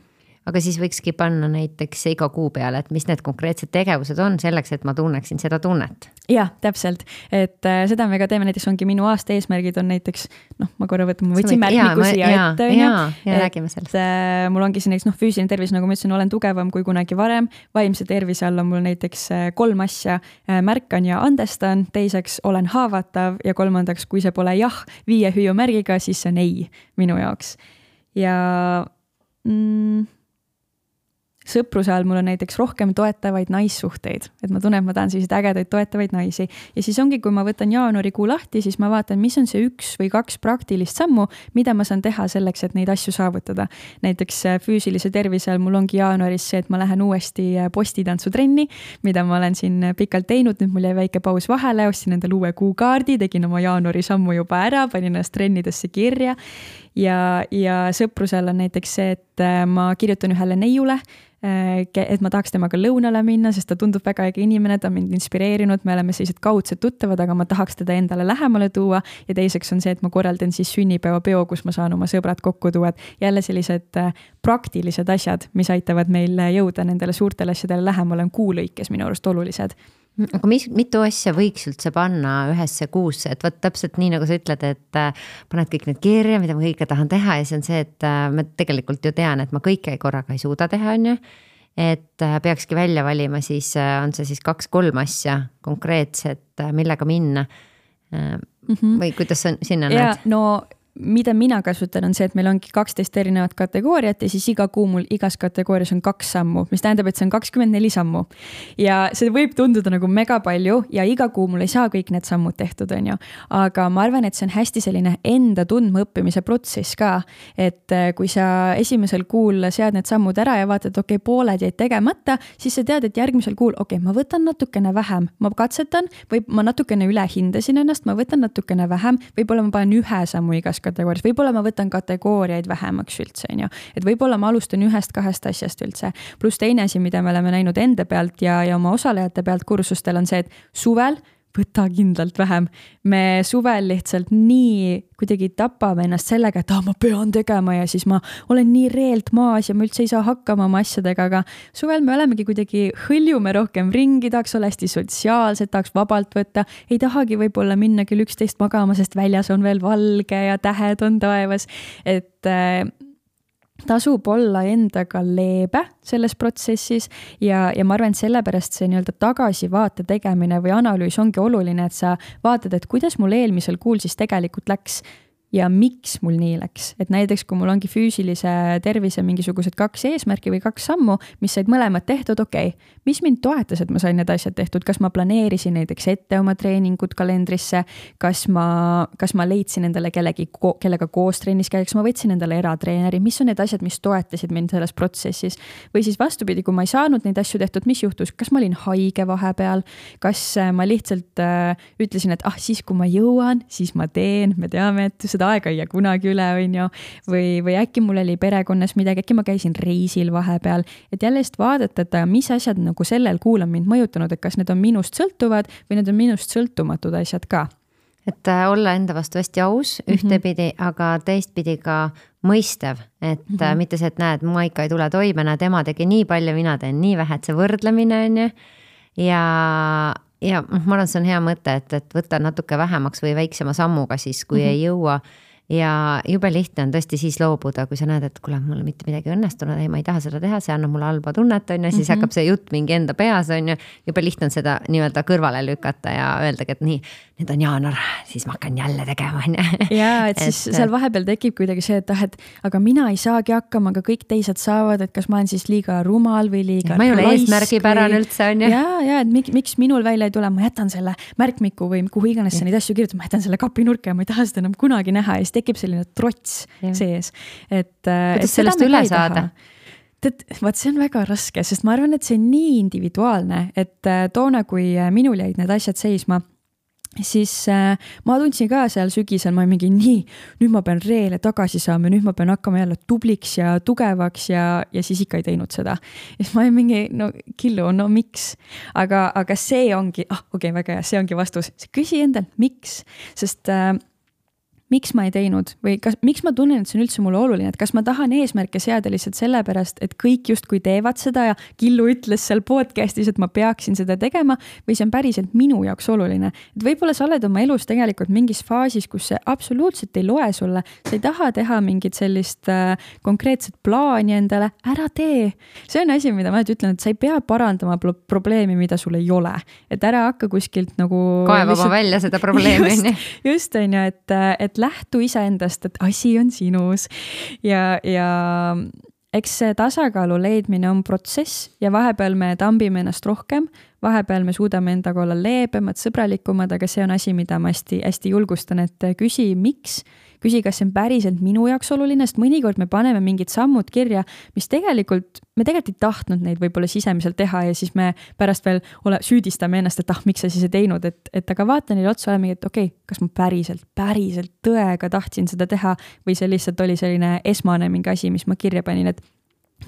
aga siis võikski panna näiteks iga kuu peale, et mis need konkreetsed tegevused on selleks, et ma tunneksin seda tunnet. jah, täpselt, et äh, seda me ka teeme, näiteks ongi minu aasta eesmärgid on näiteks noh, ma korra võtan, ma võtsin märkmiku siia ette, on ju. ja räägime sellest äh,. mul ongi siin näiteks noh, füüsiline tervis, nagu ma ütlesin, olen tugevam kui kunagi varem. vaimse tervise all on mul näiteks äh, kolm asja äh,, märkan ja andestan, teiseks olen haavatav ja kolmandaks, kui see pole jah viie hüüumärgiga, siis see on ei minu jaoks. ja mm, sõpruse all mul on näiteks rohkem toetavaid naissuhteid, et ma tunnen, et ma tahan selliseid ägedaid toetavaid naisi. ja siis ongi, kui ma võtan jaanuarikuu lahti, siis ma vaatan, mis on see üks või kaks praktilist sammu, mida ma saan teha selleks, et neid asju saavutada. näiteks äh, füüsilise tervise all mul ongi jaanuaris see, et ma lähen uuesti äh, postitantsutrenni, mida ma olen siin äh, pikalt teinud, nüüd mul jäi väike paus vahele, ostsin endale uue kuukaardi, tegin oma jaanuari sammu juba ära, panin ennast trennidesse kirja ja, ja sõprusel on näiteks see, et ma kirjutan ühele neiule Äh, et ma tahaks temaga lõunale minna, sest ta tundub väga äge inimene, ta on mind inspireerinud, me oleme sellised kaudsed tuttavad, aga ma tahaks teda endale lähemale tuua. ja teiseks on see, et ma korraldan siis sünnipäevapeo, kus ma saan oma sõbrad kokku tuua, et jälle sellised äh, praktilised asjad, mis aitavad meil jõuda nendele suurtele asjadele lähemale, on kuu lõikes minu arust olulised aga mis, mitu asja võiks üldse panna ühesse kuusse, et vot täpselt nii, nagu sa ütled, et äh, paned kõik need kirja, mida ma kõike tahan teha ja see on see, et äh, ma tegelikult ju tean, et ma kõike korraga ei suuda teha, on ju. et äh, peakski välja valima, siis on see siis kaks-kolm asja konkreetset, millega minna. -hmm. või kuidas sa sinna ja, näed? no mida mina kasutan, on see, et meil ongi kaksteist erinevat kategooriat ja siis iga kuu mul igas kategoorias on kaks sammu, mis tähendab, et see on kakskümmend neli sammu. ja see võib tunduda nagu mega palju ja iga kuu mul ei saa kõik need sammud tehtud, on ju. aga ma arvan, et see on hästi selline enda tundmaõppimise protsess ka. et äh, kui sa esimesel kuul sead need sammud ära ja vaatad, okei okay,, pooled jäid tegemata, siis sa tead, et järgmisel kuul, okei okay,, ma võtan natukene vähem, ma katsetan või ma natukene ülehindasin ennast, ma võtan natukene vähem, võib-olla ma panen ühe sammu igas kategoorias kategoorias, võib-olla ma võtan kategooriaid vähemaks üldse, on ju. et võib-olla ma alustan ühest-kahest asjast üldse. pluss teine asi, mida me oleme näinud enda pealt ja, ja oma osalejate pealt kursustel on see, et suvel võta kindlalt vähem. me suvel lihtsalt nii kuidagi tapame ennast sellega, et ah, ma pean tegema ja siis ma olen nii reelt maas ja ma üldse ei saa hakkama oma asjadega, aga suvel me olemegi kuidagi, hõljume rohkem ringi, tahaks olla hästi sotsiaalsed, tahaks vabalt võtta, ei tahagi võib-olla minna kell üksteist magama, sest väljas on veel valge ja tähed on taevas, et äh, tasub olla endaga leebe selles protsessis ja, ja ma arvan, et sellepärast see nii-öelda tagasivaate tegemine või analüüs ongi oluline, et sa vaatad, et kuidas mul eelmisel kuul siis tegelikult läks ja miks mul nii läks, et näiteks kui mul ongi füüsilise tervise mingisugused kaks eesmärki või kaks sammu, mis said mõlemad tehtud, okei. Okay., mis mind toetas, et ma sain need asjad tehtud, kas ma planeerisin näiteks ette oma treeningud kalendrisse, kas ma, kas ma leidsin endale kellegi, kellega koos trennis käia, kas ma võtsin endale eratreeneri, mis on need asjad, mis toetasid mind selles protsessis. või siis vastupidi, kui ma ei saanud neid asju tehtud, mis juhtus, kas ma olin haige vahepeal, kas äh, ma lihtsalt äh, ütlesin, et ah, siis kui ma jõuan, siis ma teen, me teame, et seda aega ei jää kunagi üle, on ju. või, või äkki mul oli perekonnas midagi, äkki ma käisin reisil vahepeal, et jälle lihtsalt vaadata, et mis asjad nagu sellel kuul on mind mõjutanud, et kas need on minust sõltuvad või need on minust sõltumatud asjad ka et äh, olla enda vastu hästi aus mhm. ühtepidi mm, -hmm. aga teistpidi ka mõistev, et mm -hmm. mitte see, et näed, ma ikka ei tule toime, näe, tema tegi nii palju, mina teen nii vähe, et see võrdlemine on ju. ja, ja noh, ma arvan, see on hea mõte, et, et võtta natuke vähemaks või väiksema sammuga siis, kui mm -hmm. ei jõua ja jube lihtne on tõesti siis loobuda, kui sa näed, et kuule, mul mitte midagi õnnestunud, ei, ma ei taha seda teha, see annab mulle halba tunnet, on ju, siis mm -hmm. hakkab see jutt mingi enda peas, on ju. jube lihtne on seda nii-öelda kõrvale lükata ja öeldagi, et nii, nüüd on jaanuar, siis ma hakkan jälle tegema, on ju. ja, et siis et, seal vahepeal tekib kuidagi see, et ah, et aga mina ei saagi hakkama, aga kõik teised saavad, et kas ma olen siis liiga rumal või liiga. ma ei ole eesmärgipärane või... üldse, on ju. ja, ja et miks, miks minul välja ei tule, ma jätan selle märkmiku või kuhu iganes sa neid asju kirjutad, ma jätan selle kapinurka ja ma ei taha seda enam kunagi näha ja siis tekib selline trots ja. sees, et. Äh, kuidas sellest üle saada? tead, vaat see on väga raske, sest ma arvan, et see on nii individuaalne, et äh, toona, kui äh, minul jäid need asjad seisma siis äh, ma tundsin ka seal sügisel, ma olin mingi nii, nüüd ma pean reele tagasi saama, nüüd ma pean hakkama jälle tubliks ja tugevaks ja, ja siis ikka ei teinud seda. ja siis ma olin mingi, no Killu, no miks? aga, aga see ongi, ah okei okay,, väga hea, see ongi vastus, küsi endalt, miks, sest äh, miks ma ei teinud või kas, miks ma tunnen, et see on üldse mulle oluline, et kas ma tahan eesmärke seada lihtsalt sellepärast, et kõik justkui teevad seda ja Killu ütles seal podcast'is, et ma peaksin seda tegema või see on päriselt minu jaoks oluline. et võib-olla sa oled oma elus tegelikult mingis faasis, kus see absoluutselt ei loe sulle, sa ei taha teha mingit sellist äh, konkreetset plaani endale, ära tee. see on asi, mida ma alati ütlen, et sa ei pea parandama probleemi, mida sul ei ole, et ära hakka kuskilt nagu. kaevama lihtsalt... välja seda probleemi on ju. just on ju, et, et lähtu iseendast, et asi on sinus. Ja, ja eks see tasakaalu leidmine on protsess ja vahepeal me tambime ennast rohkem, vahepeal me suudame endaga olla leebemad, sõbralikumad, aga see on asi, mida ma hästi-hästi julgustan, et küsi, miks küsi, kas see on päriselt minu jaoks oluline, sest mõnikord me paneme mingid sammud kirja, mis tegelikult, me tegelikult ei tahtnud neid võib-olla sisemiselt teha ja siis me pärast veel ole, süüdistame ennast, et ah, miks sa siis ei teinud, et, et aga vaata neile otsa, oleme, et okei okay,, kas ma päriselt, päriselt tõega tahtsin seda teha või see lihtsalt oli selline esmane mingi asi, mis ma kirja panin, et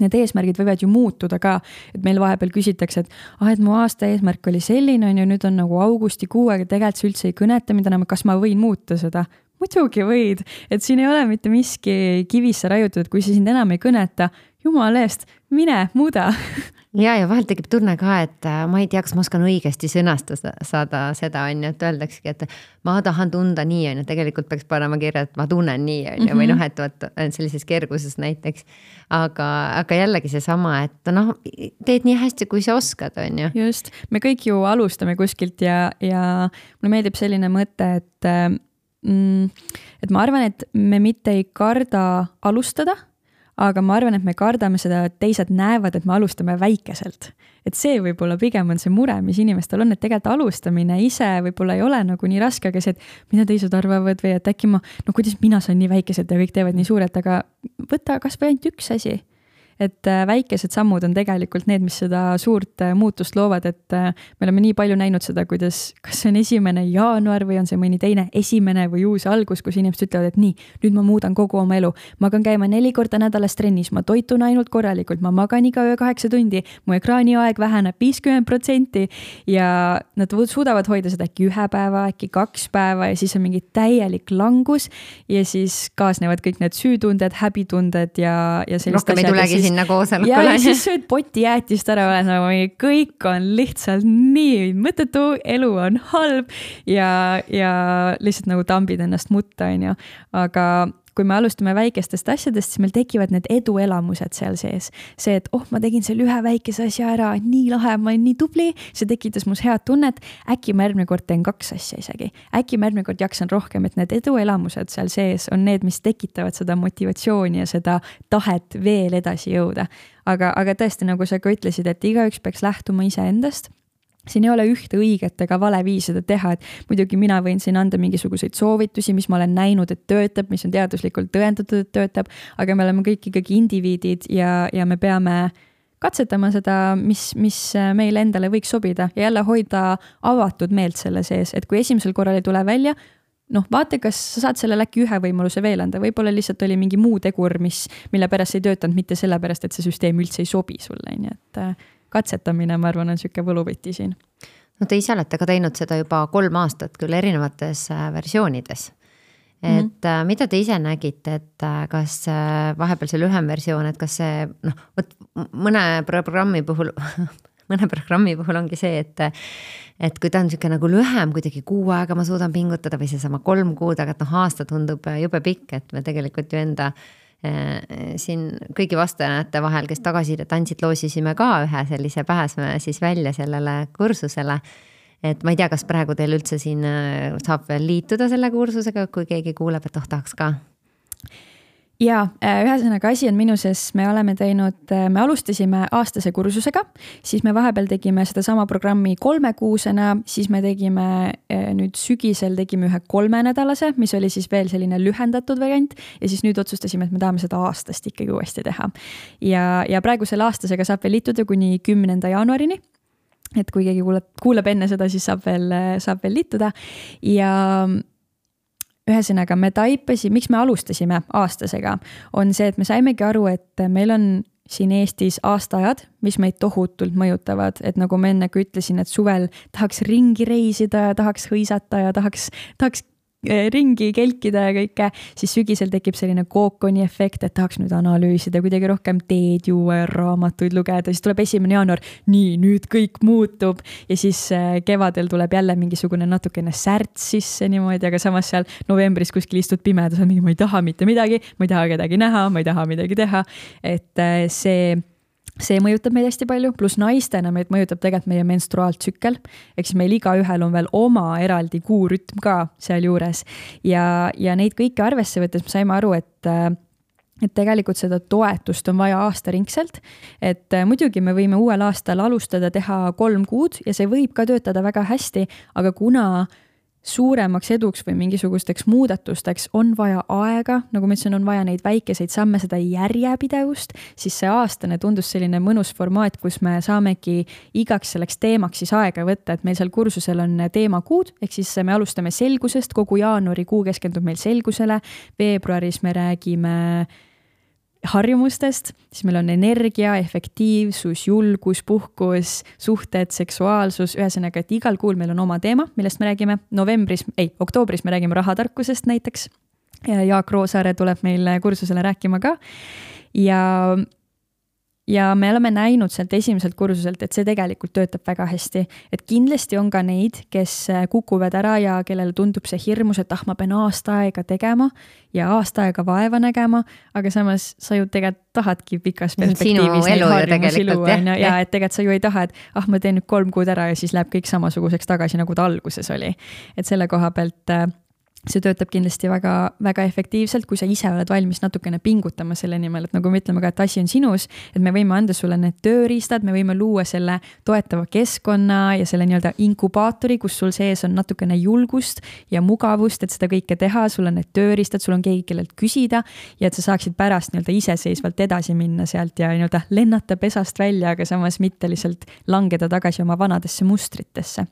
need eesmärgid võivad ju muutuda ka, et meil vahepeal küsitakse, et ah, et mu aasta eesmärk oli selline, on ju, nüüd on nagu augustikuu, aga tegelikult see üldse ei kõneta mind enam, kas ma võin muuta seda? Muidugi võid, et siin ei ole mitte miski kivisse raiutud, kui see sind enam ei kõneta, jumala eest, mine muuda. Ja, ja vahel tekib tunne ka, et äh, ma ei tea, kas ma oskan õigesti sõnastada saada seda, on ju, et öeldaksegi, et ma tahan tunda nii, on ju, tegelikult peaks panema kirja, et ma tunnen nii, on ju, või noh, et vot sellises kerguses näiteks. aga, aga jällegi seesama, et noh, teed nii hästi, kui sa oskad, on ju. just, me kõik ju alustame kuskilt ja, ja mulle meeldib selline mõte, et äh, et ma arvan, et me mitte ei karda alustada, aga ma arvan, et me kardame seda, et teised näevad, et me alustame väikeselt. et see võib-olla pigem on see mure, mis inimestel on, et tegelikult alustamine ise võib-olla ei ole nagu nii raske, aga see, et mida teised arvavad või et äkki ma, no kuidas mina saan nii väikeselt ja kõik teevad nii suurelt, aga võta kasvõi ainult üks asi et äh, väikesed sammud on tegelikult need, mis seda suurt äh, muutust loovad, et äh, me oleme nii palju näinud seda, kuidas, kas see on esimene jaanuar või on see mõni teine esimene või uus algus, kus inimesed ütlevad, et nii, nüüd ma muudan kogu oma elu. ma hakkan käima neli korda nädalas trennis, ma toitun ainult korralikult, ma magan iga öö kaheksa tundi, mu ekraaniaeg väheneb viiskümmend protsenti ja nad suudavad hoida seda äkki ühe päeva, äkki kaks päeva ja siis on mingi täielik langus ja siis kaasnevad kõik need süütunded, häbitunded ja, ja sellised asjad. tulegi siis sinna koosolekule. ja siis sööd poti jäätist ära, oled nagu kõik on lihtsalt nii mõttetu, elu on halb ja, ja lihtsalt nagu tambid ennast mutta, on ju. aga, kui me alustame väikestest asjadest, siis meil tekivad need eduelamused seal sees. see, et oh, ma tegin selle ühe väikese asja ära, nii lahe, ma olin nii tubli, see tekitas mus head tunnet. äkki ma järgmine kord teen kaks asja isegi, äkki ma järgmine kord jaksan rohkem, et need eduelamused seal sees on need, mis tekitavad seda motivatsiooni ja seda tahet veel edasi jõuda. aga, aga tõesti, nagu sa ka ütlesid, et igaüks peaks lähtuma iseendast siin ei ole ühte õiget ega vale viisi seda teha, et muidugi mina võin siin anda mingisuguseid soovitusi, mis ma olen näinud, et töötab, mis on teaduslikult tõendatud, et töötab, aga me oleme kõik ikkagi indiviidid ja, ja me peame katsetama seda, mis, mis meile endale võiks sobida ja jälle hoida avatud meelt selle sees, et kui esimesel korral ei tule välja, noh, vaata, kas sa saad sellele äkki ühe võimaluse veel anda, võib-olla lihtsalt oli mingi muu tegur, mis, mille pärast ei töötanud, mitte sellepärast, et see süsteem üldse ei sobi sulle, on ju, et katsetamine, ma arvan, on sihuke võluvõti siin. no te ise olete ka teinud seda juba kolm aastat küll erinevates äh, versioonides. et mm -hmm. mida te ise nägite, et äh, kas vahepeal see lühem versioon, et kas see noh, vot mõne programmi puhul mõne programmi puhul ongi see, et, et kui ta on niisugune nagu lühem, kuidagi kuu aega ma suudan pingutada või seesama kolm kuud, aga et noh, aasta tundub jube pikk, et me tegelikult ju enda Äh, siin kõigi vastajate vahel, kes tagasisidet andsid, loosisime ka ühe sellise pääsme siis välja sellele kursusele. et ma ei tea, kas praegu teil üldse siin äh, saab veel liituda selle kursusega, kui keegi kuuleb, et oh, tahaks ka ja äh, ühesõnaga asi on minuses, me oleme teinud, äh, me alustasime aastase kursusega, siis me vahepeal tegime sedasama programmi kolmekuusena, siis me tegime äh, nüüd sügisel tegime ühe kolmenädalase, mis oli siis veel selline lühendatud variant. Ja siis nüüd otsustasime, et me tahame seda aastast ikkagi uuesti teha. ja, ja praegu selle aastasega saab veel liituda kuni kümnenda jaanuarini. Et kui keegi kuulab, kuulab enne seda, siis saab veel, saab veel liituda. Ja ühesõnaga, me taipasime, miks me alustasime aastasega, on see, et me saimegi aru, et meil on siin Eestis aastaajad, mis meid tohutult mõjutavad, et nagu ma enne ka ütlesin, et suvel tahaks ringi reisida ja tahaks hõisata ja tahaks, tahaks ringi kelkida ja kõike, siis sügisel tekib selline kookoni efekt, et tahaks nüüd analüüsida, kuidagi rohkem teed juua ja raamatuid lugeda, siis tuleb esimene jaanuar, nii, nüüd kõik muutub. ja siis eh, kevadel tuleb jälle mingisugune natukene särts sisse niimoodi, aga samas seal novembris kuskil istud pimeduses, mingi ma ei taha mitte midagi, ma ei taha kedagi näha, ma ei taha midagi teha. et eh, see see mõjutab meid hästi palju, pluss naistena meid mõjutab tegelikult meie menstruaaltsükkel. ehk siis meil igaühel on veel oma eraldi kuurütm ka sealjuures ja, ja neid kõiki arvesse võttes me saime aru, et et tegelikult seda toetust on vaja aastaringselt. et muidugi me võime uuel aastal alustada, teha kolm kuud ja see võib ka töötada väga hästi, aga kuna suuremaks eduks või mingisugusteks muudatusteks on vaja aega, nagu ma ütlesin, on vaja neid väikeseid samme, seda järjepidevust, siis see aastane tundus selline mõnus formaat, kus me saamegi igaks selleks teemaks siis aega võtta, et meil seal kursusel on teemakuud, ehk siis me alustame selgusest, kogu jaanuarikuu keskendub meil selgusele, veebruaris me räägime harjumustest, siis meil on energia, efektiivsus, julgus, puhkus, suhted, seksuaalsus, ühesõnaga, et igal kuul meil on oma teema, millest me räägime. novembris, ei, oktoobris me räägime rahatarkusest näiteks. Jaak Roosaare tuleb meil kursusele rääkima ka. ja ja me oleme näinud sealt esimeselt kursuselt, et see tegelikult töötab väga hästi. et kindlasti on ka neid, kes kukuvad ära ja kellele tundub see hirmus, et ah, ma pean aasta aega tegema ja aasta aega vaeva nägema, aga samas sa ju tegelikult tahadki pikas perspektiivis neid harjumusi luua, on ju, ja et tegelikult sa ju ei taha, et ah, ma teen nüüd kolm kuud ära ja siis läheb kõik samasuguseks tagasi, nagu ta alguses oli. et selle koha pealt äh, see töötab kindlasti väga, väga efektiivselt, kui sa ise oled valmis natukene pingutama selle nimel, et nagu me ütleme ka, et asi on sinus, et me võime anda sulle need tööriistad, me võime luua selle toetava keskkonna ja selle nii-öelda inkubaatori, kus sul sees on natukene julgust ja mugavust, et seda kõike teha, sul on need tööriistad, sul on keegi, kellelt küsida ja et sa saaksid pärast nii-öelda iseseisvalt edasi minna sealt ja nii-öelda lennata pesast välja, aga samas mitte lihtsalt langeda tagasi oma vanadesse mustritesse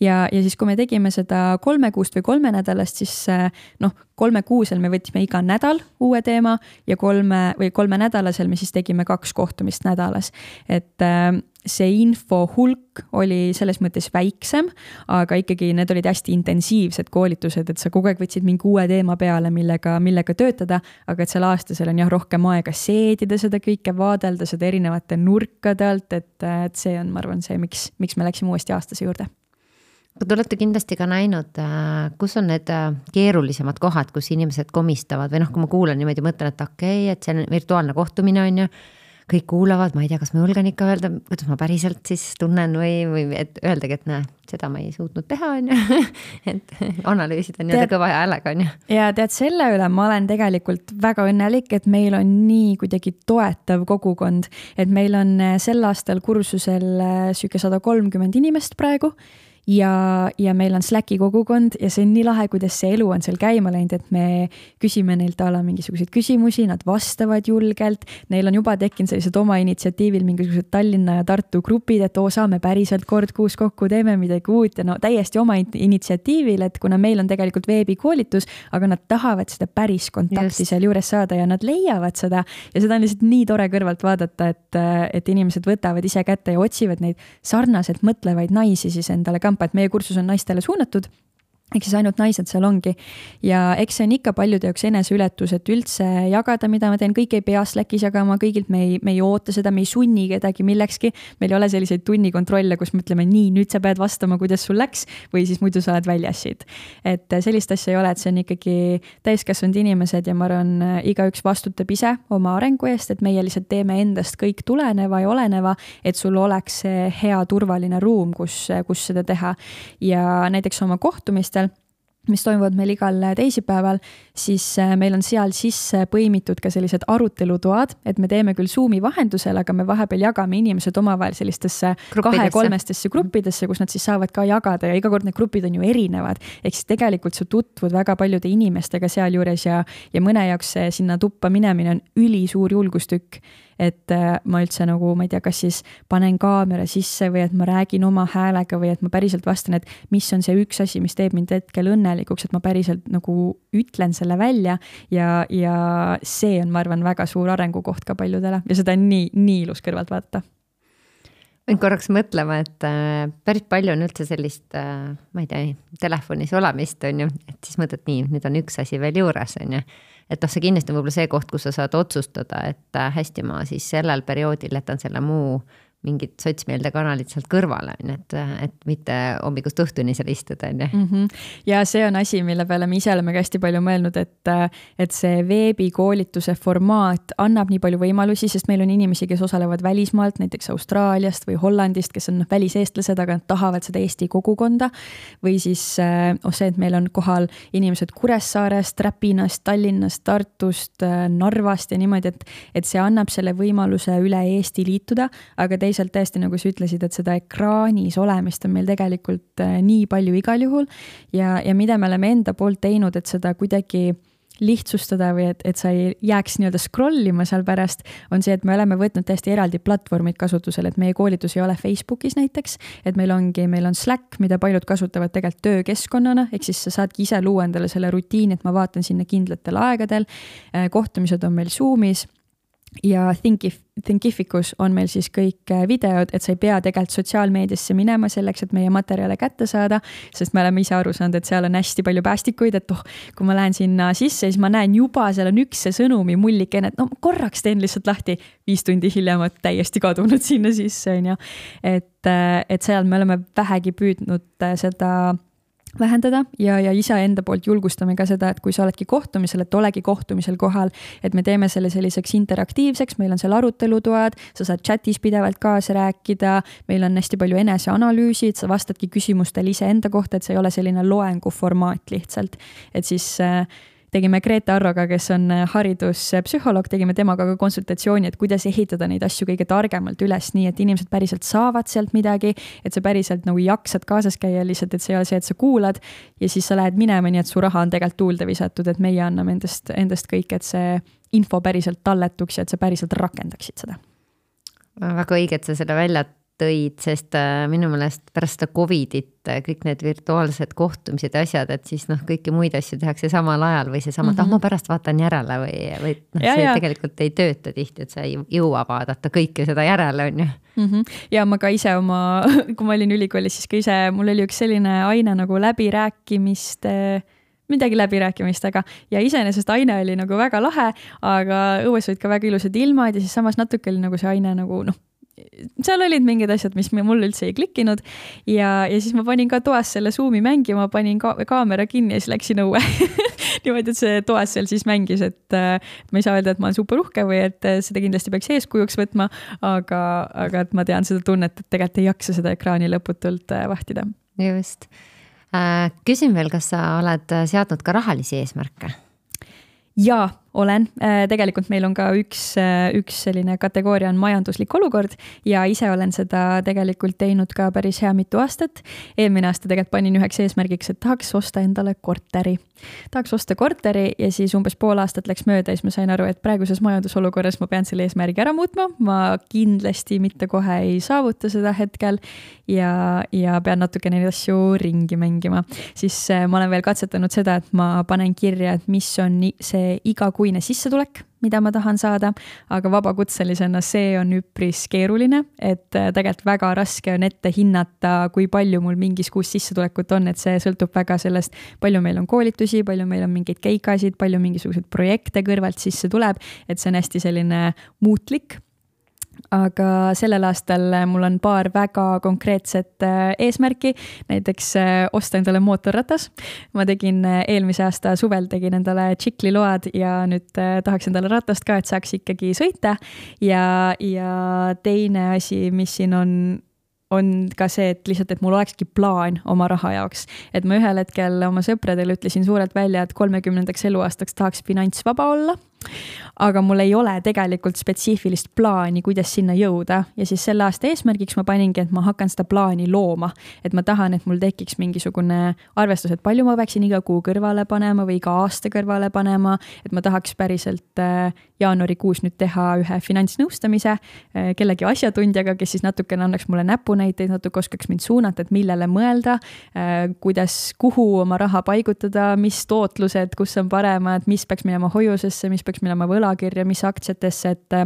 ja, ja siis, kui me tegime seda kolmekuust või kolmenädalast, siis äh, noh, kolmekuusel me võtsime iga nädal uue teema ja kolme või kolmenädalasel me siis tegime kaks kohtumist nädalas. et äh, see info hulk oli selles mõttes väiksem, aga ikkagi need olid hästi intensiivsed koolitused, et sa kogu aeg võtsid mingi uue teema peale, millega, millega töötada, aga et seal aastasel on jah, rohkem aega seedida seda kõike, vaadelda seda erinevate nurkade alt, et, et see on, ma arvan, see, miks, miks me läksime uuesti aastase juurde te olete kindlasti ka näinud, äh, kus on need äh, keerulisemad kohad, kus inimesed komistavad või noh, kui ma kuulan niimoodi, mõtlen, et okei okay,, et see on virtuaalne kohtumine, on ju kõik kuulavad, ma ei tea, kas ma julgen ikka öelda, kuidas ma päriselt siis tunnen või, või et öeldagi, et näe, seda ma ei suutnud teha, on ju. et analüüsida nii-öelda kõva häälega, on ju. ja tead, selle üle ma olen tegelikult väga õnnelik, et meil on nii kuidagi toetav kogukond, et meil on eh, sel aastal kursusel sihuke sada kolmkümmend inimest praegu ja, ja meil on Slacki kogukond ja see on nii lahe, kuidas see elu on seal käima läinud, et me küsime neilt a la mingisuguseid küsimusi, nad vastavad julgelt. Neil on juba tekkinud sellised oma initsiatiivil mingisugused Tallinna ja Tartu grupid, et oo, saame päriselt kord kuus kokku, teeme midagi uut ja no täiesti oma initsiatiivil, et kuna meil on tegelikult veebikoolitus, aga nad tahavad seda päris kontakti sealjuures saada ja nad leiavad seda ja seda on lihtsalt nii tore kõrvalt vaadata, et, et inimesed võtavad ise kätte ja otsivad neid sarnaselt mõtlevaid naisi siis endale ka rampa, et meie kursus on naistele suunatud ehk siis ainult naised seal ongi. ja eks see on ikka paljude jaoks eneseületus, et üldse jagada, mida ma teen, kõik ei pea Slackis jagama, kõigilt me ei, me ei oota seda, me ei sunni kedagi millekski. meil ei ole selliseid tunnikontrolle, kus me ütleme nii, nüüd sa pead vastama, kuidas sul läks või siis muidu sa oled väljas siit. et sellist asja ei ole, et see on ikkagi täiskasvanud inimesed ja ma arvan, igaüks vastutab ise oma arengu eest, et meie lihtsalt teeme endast kõik tuleneva ja oleneva, et sul oleks see hea turvaline ruum, kus, kus seda teha. ja näiteks oma kohtumistel mis toimuvad meil igal teisipäeval, siis äh, meil on seal sisse põimitud ka sellised arutelutoad, et me teeme küll Zoomi vahendusel, aga me vahepeal jagame inimesed omavahel sellistesse kahe-kolmestesse gruppidesse, kus nad siis saavad ka jagada ja iga kord need grupid on ju erinevad. ehk siis tegelikult sa tutvud väga paljude inimestega sealjuures ja, ja mõne jaoks see sinna tuppa minemine on ülisuur julgustükk et äh, ma üldse nagu, ma ei tea, kas siis panen kaamera sisse või et ma räägin oma häälega või et ma päriselt vastan, et mis on see üks asi, mis teeb mind hetkel õnnelikuks, et ma päriselt nagu ütlen selle välja ja, ja see on, ma arvan, väga suur arengukoht ka paljudele ja seda on nii, nii ilus kõrvalt vaadata. Pean korraks mõtlema, et äh, päris palju on üldse sellist äh,, ma ei tea, telefonis olemist, on ju, et siis mõtled nii, nüüd on üks asi veel juures, on ju et noh, see kindlasti on võib-olla see koht, kus sa saad otsustada, et äh, hästi, ma siis sellel perioodil jätan selle muu mingid sotsmeeldekanalid sealt kõrvale, on ju, et, et mitte hommikust õhtuni seal istuda, on ju. Mhm. ja see on asi, mille peale me ise oleme ka hästi palju mõelnud, et, et see veebikoolituse formaat annab nii palju võimalusi, sest meil on inimesi, kes osalevad välismaalt, näiteks Austraaliast või Hollandist, kes on noh, väliseestlased, aga nad tahavad seda Eesti kogukonda. või siis oh, see, et meil on kohal inimesed Kuressaarest, Räpinast, Tallinnast, Tartust, Narvast ja niimoodi, et, et see annab selle võimaluse üle Eesti liituda, aga teisalt teisalt tõesti, nagu sa ütlesid, et seda ekraanis olemist on meil tegelikult äh, nii palju igal juhul ja, ja mida me oleme enda poolt teinud, et seda kuidagi lihtsustada või et, et sa ei jääks nii-öelda scroll ima seal pärast, on see, et me oleme võtnud täiesti eraldi platvormid kasutusele, et meie koolitus ei ole Facebookis näiteks, et meil ongi, meil on Slack, mida paljud kasutavad tegelikult töökeskkonnana, ehk siis sa saadki ise luua endale selle rutiini, et ma vaatan sinna kindlatel aegadel. Äh, kohtumised on meil Zoomis ja Thinkif, Thinkificus on meil siis kõik äh, videod, et sa ei pea tegelikult sotsiaalmeediasse minema selleks, et meie materjale kätte saada, sest me oleme ise aru saanud, et seal on hästi palju päästikuid, et oh, kui ma lähen sinna sisse, siis ma näen juba, seal on üks see sõnumi mullikene, et no korraks teen lihtsalt lahti, viis tundi hiljem oled täiesti kadunud sinna sisse, on ju. et, äh, et seal me oleme vähegi püüdnud äh, seda vähendada ja, ja iseenda poolt julgustame ka seda, et kui sa oledki kohtumisel, et olegi kohtumisel kohal, et me teeme selle selliseks interaktiivseks, meil on seal arutelutoad, sa saad chatis pidevalt kaasa rääkida, meil on hästi palju eneseanalüüsid, sa vastadki küsimustele iseenda kohta, et see ei ole selline loengu formaat lihtsalt. et siis äh, tegime Grete Arroga, kes on äh, hariduspsühholoog, tegime temaga ka konsultatsiooni, et kuidas ehitada neid asju kõige targemalt üles, nii et inimesed päriselt saavad sealt midagi, et sa päriselt nagu jaksad kaasas käia lihtsalt, et see ei ole see, et sa kuulad ja siis sa lähed minema, nii et su raha on tegelikult tuulde visatud, et meie anname endast, endast kõik, et see info päriselt talletuks ja et sa päriselt rakendaksid seda. väga õige, et sa selle välja tõid, sest äh, minu meelest pärast seda Covidit äh, kõik need virtuaalsed kohtumised ja asjad, et siis noh, kõiki muid asju tehakse samal ajal või seesama mm, -hmm. et ah, ma mhm. pärast vaatan järele või, või noh, see ja. tegelikult ei tööta tihti, et sa ei jõua vaadata kõike seda järele, on ju mm. -hmm. ja ma ka ise oma, kui ma olin ülikoolis, siis ka ise, mul oli üks selline aine nagu läbirääkimiste midagi läbirääkimistega ja iseenesest aine oli nagu väga lahe, aga õues olid ka väga ilusad ilmad ja siis samas natuke oli nagu see aine nagu noh seal olid mingid asjad, mis mul üldse ei klikkinud ja, ja siis ma panin ka toas selle Zoomi mängima, panin ka kaamera kinni ja siis läksin õue niimoodi, et see toas seal siis mängis, et äh, ma ei saa öelda, et ma olen super uhke või et äh, seda kindlasti peaks eeskujuks võtma, aga, aga et ma tean seda tunnet, et tegelikult ei jaksa seda ekraani lõputult äh, vahtida. just. küsin veel, kas sa oled seadnud ka rahalisi eesmärke? jaa olen, äh, tegelikult meil on ka üks, äh, üks selline kategooria on majanduslik olukord ja ise olen seda tegelikult teinud ka päris hea mitu aastat. eelmine aasta tegelikult panin üheks eesmärgiks, et tahaks osta endale korteri. tahaks osta korteri ja siis umbes pool aastat läks mööda ja siis ma sain aru, et praeguses majandusolukorras ma pean selle eesmärgi ära muutma, ma kindlasti mitte kohe ei saavuta seda hetkel ja, ja pean natuke neid asju ringi mängima. siis äh, ma olen veel katsetanud seda, et ma panen kirja, et mis on see igakuine igakuine sissetulek, mida ma tahan saada, aga vabakutselisena see on üpris keeruline, et äh, tegelikult väga raske on ette hinnata, kui palju mul mingis kuus sissetulekut on, et see sõltub väga sellest, palju meil on koolitusi, palju meil on mingeid keikasid, palju mingisuguseid projekte kõrvalt sisse tuleb, et see on hästi selline muutlik aga sellel aastal mul on paar väga konkreetset äh, eesmärki, näiteks äh, osta endale mootorratas. ma tegin äh, eelmise aasta suvel tegin endale tšikli load ja nüüd tahaks endale ratast ka, et saaks ikkagi sõita. ja, ja teine asi, mis siin on on ka see, et lihtsalt, et mul olekski plaan oma raha jaoks. et ma ühel hetkel oma sõpradele ütlesin suurelt välja, et kolmekümnendaks eluaastaks tahaks finantsvaba olla aga mul ei ole tegelikult spetsiifilist plaani, kuidas sinna jõuda ja siis selle aasta eesmärgiks ma paningi, et ma hakkan seda plaani looma. et ma tahan, et mul tekiks mingisugune arvestus, et palju ma peaksin iga kuu kõrvale panema või iga aasta kõrvale panema, et ma tahaks päriselt äh, jaanuarikuus nüüd teha ühe finantsnõustamise äh, kellegi asjatundjaga, kes siis natukene annaks mulle näpunäiteid, natuke oskaks mind suunata, et millele mõelda, äh, kuidas, kuhu oma raha paigutada, mis tootlused, kus on paremad, mis peaks minema hoiusesse, mis peaks minema võlakirja, mis aktsiatesse, et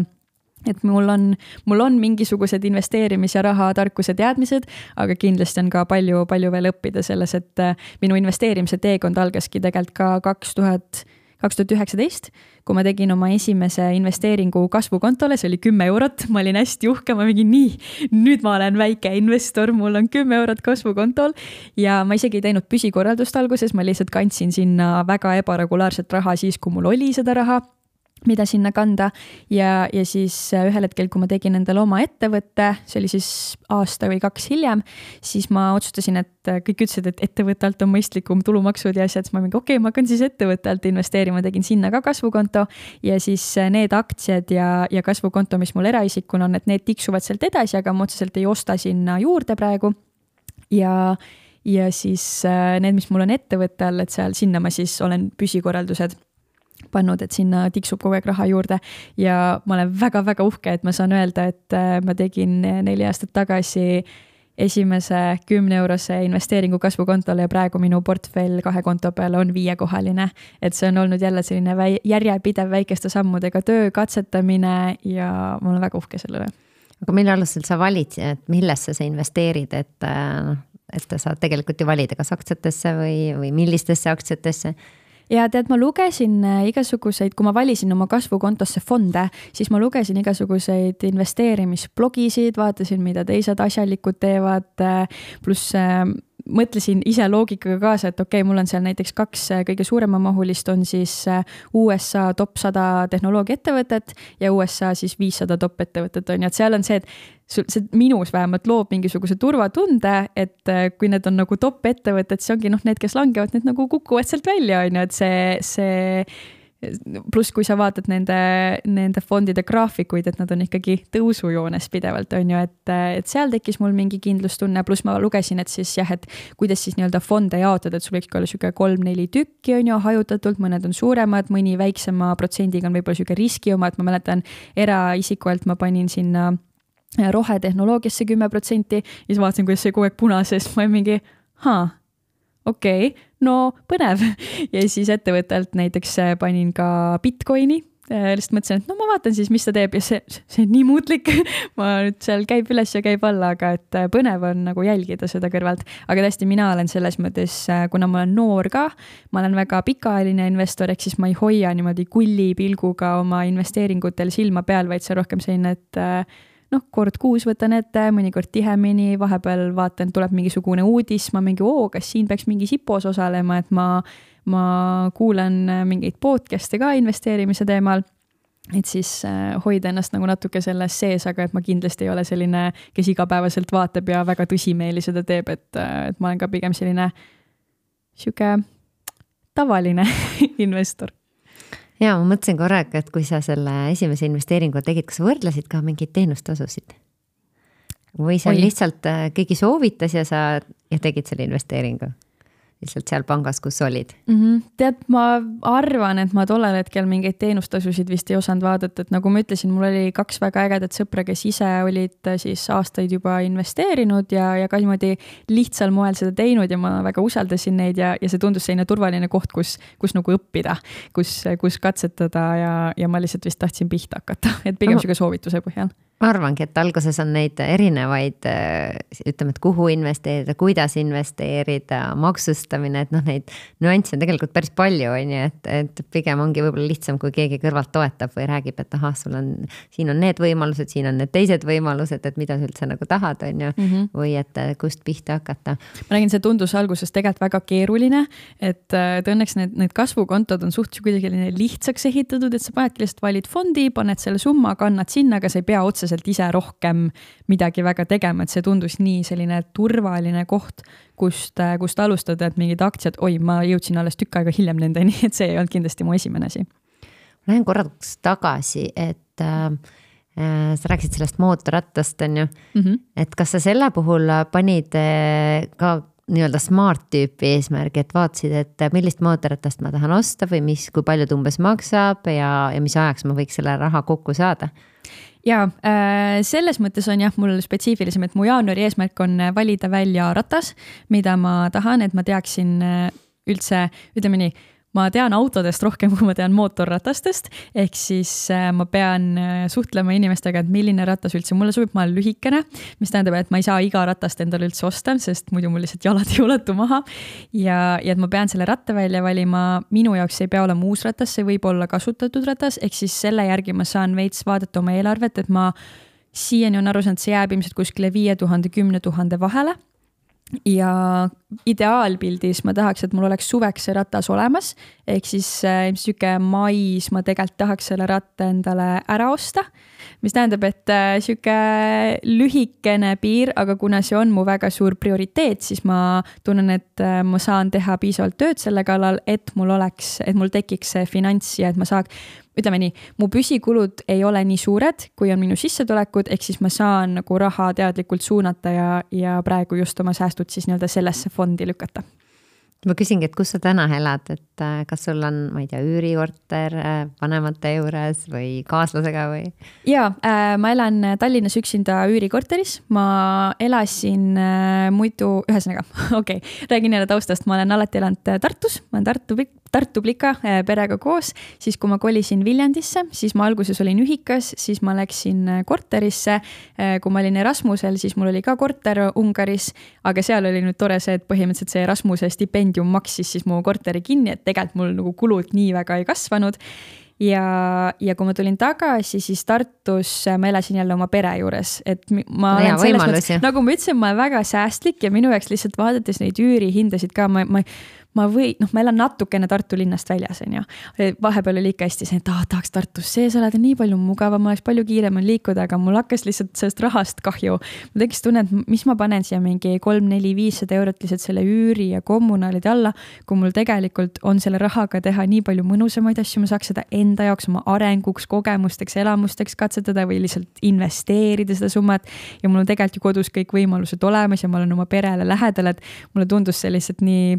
et mul on, mul on mingisugused investeerimis- ja rahatarkuse teadmised, aga kindlasti on ka palju, palju veel õppida selles, et minu investeerimise teekond algaski tegelikult ka kaks tuhat kaks tuhat üheksateist, kui ma tegin oma esimese investeeringu kasvukontole, see oli kümme eurot, ma olin hästi uhke, ma mingi nii, nüüd ma olen väike investor, mul on kümme eurot kasvukontol. ja ma isegi ei teinud püsikorraldust alguses, ma lihtsalt kandsin sinna väga ebaregulaarset raha siis, kui mul oli seda raha mida sinna kanda. Ja, ja siis äh, ühel hetkel, kui ma tegin endale oma ettevõtte, see oli siis aasta või kaks hiljem, siis ma otsustasin, et äh, kõik ütlesid, et ettevõtte alt on mõistlikum tulumaksud ja asjad, siis ma mingi okei okay,, ma hakkan siis ettevõtte alt investeerima, tegin sinna ka kasvukonto. Ja siis äh, need aktsiad ja, ja kasvukonto, mis mul eraisikuna on, et need tiksuvad sealt edasi, aga ma otseselt ei osta sinna juurde praegu. ja ja siis need, mis mul on ettevõtte all, et seal, sinna ma siis olen püsikorraldused pannud, et sinna tiksub kogu aeg raha juurde. ja ma olen väga-väga uhke, et ma saan öelda, et äh, ma tegin neli aastat tagasi esimese kümne eurose investeeringu kasvukontole ja praegu minu portfell kahe konto peal on viiekohaline. et see on olnud jälle selline väi-, järjepidev väikeste sammudega töö, katsetamine ja ma olen väga uhke selle üle. aga mille alusel sa valid, et millesse sa investeerid, et noh, et sa saad tegelikult ju valida, kas aktsiatesse või, või millistesse aktsiatesse ja tead, ma lugesin äh, igasuguseid, kui ma valisin oma kasvukontosse fonde, siis ma lugesin igasuguseid investeerimisblogisid, vaatasin, mida teised asjalikud teevad, äh, pluss äh, mõtlesin ise loogikaga kaasa, et okei okay,, mul on seal näiteks kaks kõige suuremamahulist on siis USA top sada tehnoloogiaettevõtet ja USA siis viissada top ettevõtet on ju, et seal on see, et sul, see minus vähemalt loob mingisuguse turvatunde, et äh, kui need on nagu top ettevõtted, siis ongi noh, need, kes langevad, need nagu kukuvad sealt välja, on ju, et see, see pluss, kui sa vaatad nende, nende fondide graafikuid, et nad on ikkagi tõusujoones pidevalt, on ju, et, et seal tekkis mul mingi kindlustunne, pluss ma lugesin, et siis jah, et kuidas siis nii-öelda fonde jaotada, et sul võikski olla niisugune kolm-neli tükki, on ju, hajutatult, mõned on suuremad, mõni väiksema protsendiga on võib-olla niisugune riski oma, et ma mäletan eraisiku alt ma panin sinna rohetehnoloogiasse kümme protsenti ja siis vaatasin, kuidas see kogu aeg punases, ma olin mingi, haa, okei okay,, no põnev. ja siis ettevõttelt näiteks äh, panin ka Bitcoini äh, lihtsalt mõtlesin, et no ma vaatan siis, mis ta teeb ja see, see on nii muutlik ma nüüd seal käib üles ja käib alla, aga et äh, põnev on nagu jälgida seda kõrvalt. aga tõesti, mina olen selles mõttes, kuna ma olen noor ka, ma olen väga pikaajaline investor, ehk siis ma ei hoia niimoodi kulli pilguga oma investeeringutel silma peal, vaid see on rohkem selline, et noh, kord kuus võtan ette, mõnikord tihemini, vahepeal vaatan, tuleb mingisugune uudis, ma mingi, oo, kas siin peaks mingi sipos osalema, et ma, ma kuulan mingeid podcast'e ka investeerimise teemal et siis äh, hoida ennast nagu natuke selles sees, aga et ma kindlasti ei ole selline, kes igapäevaselt vaatab ja väga tõsimeeli seda teeb, et, äh, et ma olen ka pigem selline sihuke tavaline investor. Ja ma mõtlesin korraga, et kui sa selle esimese investeeringu tegid, kas sa võrdlesid ka mingeid teenustasusid? või see on lihtsalt äh, keegi soovitas ja sa ja tegid selle investeeringu? Lihtsalt seal pangas, kus olid mm? -hmm. tead, ma arvan, et ma tollel hetkel mingeid teenustasusid vist ei osanud vaadata, et nagu ma ütlesin, mul oli kaks väga ägedat sõpra, kes ise olid äh, siis aastaid juba investeerinud ja, ja ka niimoodi lihtsal moel seda teinud ja ma väga usaldasin neid ja, ja see tundus selline turvaline koht, kus, kus nagu õppida, kus, kus katsetada ja, ja ma lihtsalt vist tahtsin pihta hakata, et pigem sihuke soovituse põhjal ma arvangi, et alguses on neid erinevaid, ütleme, et kuhu investeerida, kuidas investeerida, maksustamine, et noh, neid nüansse on tegelikult päris palju, on ju, et, et pigem ongi võib-olla lihtsam, kui keegi kõrvalt toetab või räägib, et ahah, sul on, siin on need võimalused, siin on need teised võimalused, et mida sa üldse nagu tahad, on ju mm, -hmm. või et kust pihta hakata. ma nägin, see tundus alguses tegelikult väga keeruline, et, et õnneks need, need kasvukontod on suht kuidagi lihtsaks ehitatud, et sa panedki lihtsalt valid fondi, paned selle summa, kannad sinna, aga sa ei pea otseselt otseselt ise rohkem midagi väga tegema, et see tundus nii selline turvaline koht, kust, kust alustada, et mingid aktsiad, oi, ma jõudsin alles tükk aega hiljem nendeni, et see ei olnud kindlasti mu esimene asi. Lähen korraks tagasi, et äh, äh, sa rääkisid sellest mootorrattast, on ju mm, -hmm. et kas sa selle puhul panid äh, ka nii-öelda smart tüüpi eesmärgi, et vaatasid, et millist mootorratast ma tahan osta või mis, kui palju ta umbes maksab ja, ja mis ajaks ma võiks selle raha kokku saada? Ja äh, selles mõttes on jah, mul spetsiifilisem, et mu jaanuari eesmärk on valida välja ratas, mida ma tahan, et ma teaksin äh, üldse, ütleme nii ma tean autodest rohkem, kui ma tean mootorratastest, ehk siis äh, ma pean äh, suhtlema inimestega, et milline ratas üldse mulle sobib, ma olen lühikene, mis tähendab, et ma ei saa iga ratast endale üldse osta, sest muidu mul lihtsalt jalad ei ulatu maha. ja, ja et ma pean selle ratta välja valima, minu jaoks ei pea olema uus ratas, see võib olla kasutatud ratas, ehk siis selle järgi ma saan veits vaadata oma eelarvet, et ma siiani on aru saanud, see jääb ilmselt kuskile viie tuhande, kümne tuhande vahele ja ideaalpildis ma tahaks, et mul oleks suveks see ratas olemas, ehk siis äh, sihuke mais ma tegelikult tahaks selle ratta endale ära osta. mis tähendab, et äh, sihuke lühikene piir, aga kuna see on mu väga suur prioriteet, siis ma tunnen, et äh, ma saan teha piisavalt tööd selle kallal, et mul oleks, et mul tekiks see finants ja et ma saaks ütleme nii, mu püsikulud ei ole nii suured, kui on minu sissetulekud, ehk siis ma saan nagu raha teadlikult suunata ja, ja praegu just oma säästud siis nii-öelda sellesse fondi lükata. Ma küsingi, et kus sa täna elad, et äh, kas sul on, ma ei tea, üürikorter äh, vanemate juures või kaaslasega või? ja äh, ma elan Tallinnas üksinda üürikorteris, ma elasin muidu, ühesõnaga, okei okay,, räägin jälle taustast, ma olen alati elanud Tartus, ma olen Tartu Tartu Plika äh, perega koos, siis kui ma kolisin Viljandisse, siis ma alguses olin ühikas, siis ma läksin äh, korterisse. Äh, kui ma olin Erasmusel, siis mul oli ka korter Ungaris, aga seal oli nüüd tore see, et põhimõtteliselt see Erasmuse stipendium maksis siis mu korteri kinni, et tegelikult mul nagu kulud nii väga ei kasvanud ja, ja kui ma tulin tagasi, siis Tartus ma elasin jälle oma pere juures, et ma no olen selles mõttes, nagu ma ütlesin, ma olen väga säästlik ja minu jaoks lihtsalt vaadates neid üürihindasid ka, ma, ma ma või noh, ma elan natukene Tartu linnast väljas, on ju. vahepeal oli ikka hästi see, et ah, tahaks Tartus sees elada, nii palju mugavam, oleks palju kiirem on liikuda, aga mul hakkas lihtsalt sellest rahast kahju. mul tekkis tunne, et mis ma panen siia mingi kolm-neli-viissada eurot lihtsalt selle üüri ja kommunaalide alla, kui mul tegelikult on selle rahaga teha nii palju mõnusamaid asju, ma saaks seda enda jaoks, oma arenguks, kogemusteks, elamusteks katsetada või lihtsalt investeerida seda summat. ja mul on tegelikult ju kodus kõik võimalused olemas ja ma olen oma perele lähedal, et mulle tundus see lihtsalt nii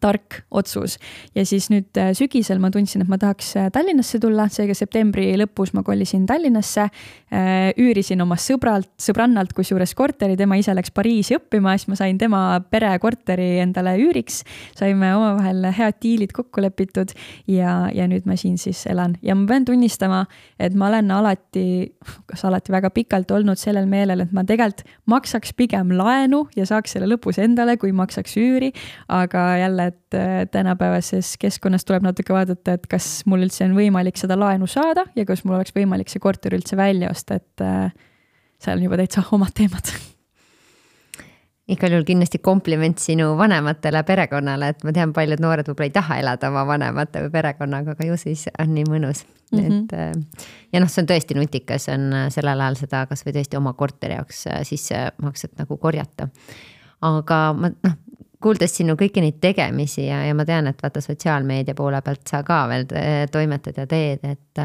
tark otsus. ja siis nüüd äh, sügisel ma tundsin, et ma tahaks äh, Tallinnasse tulla, seega septembri lõpus ma kolisin Tallinnasse. Äh, üürisin oma sõbralt, sõbrannalt kusjuures korteri, tema ise läks Pariisi õppima, siis ma sain tema perekorteri endale üüriks. saime omavahel head diilid kokku lepitud ja, ja nüüd ma siin siis elan ja ma pean tunnistama, et ma olen alati, kas alati väga pikalt olnud sellel meelel, et ma tegelikult maksaks pigem laenu ja saaks selle lõpus endale, kui maksaks üüri, aga jälle jälle, et äh, tänapäevases keskkonnas tuleb natuke vaadata, et kas mul üldse on võimalik seda laenu saada ja kas mul oleks võimalik see korter üldse välja osta, et äh, seal on juba täitsa omad teemad igal juhul kindlasti kompliment sinu vanematele, perekonnale, et ma tean, paljud noored võib-olla ei taha elada oma vanemate või perekonnaga, aga ju siis on nii mõnus mm. -hmm. et äh, ja noh, see on tõesti nutikas, on sellel ajal seda kasvõi tõesti oma korteri jaoks sissemakset nagu korjata. aga ma noh, kuuldes sinu kõiki neid tegemisi ja, ja ma tean, et vaata sotsiaalmeedia poole pealt sa ka veel toimetad ja teed, et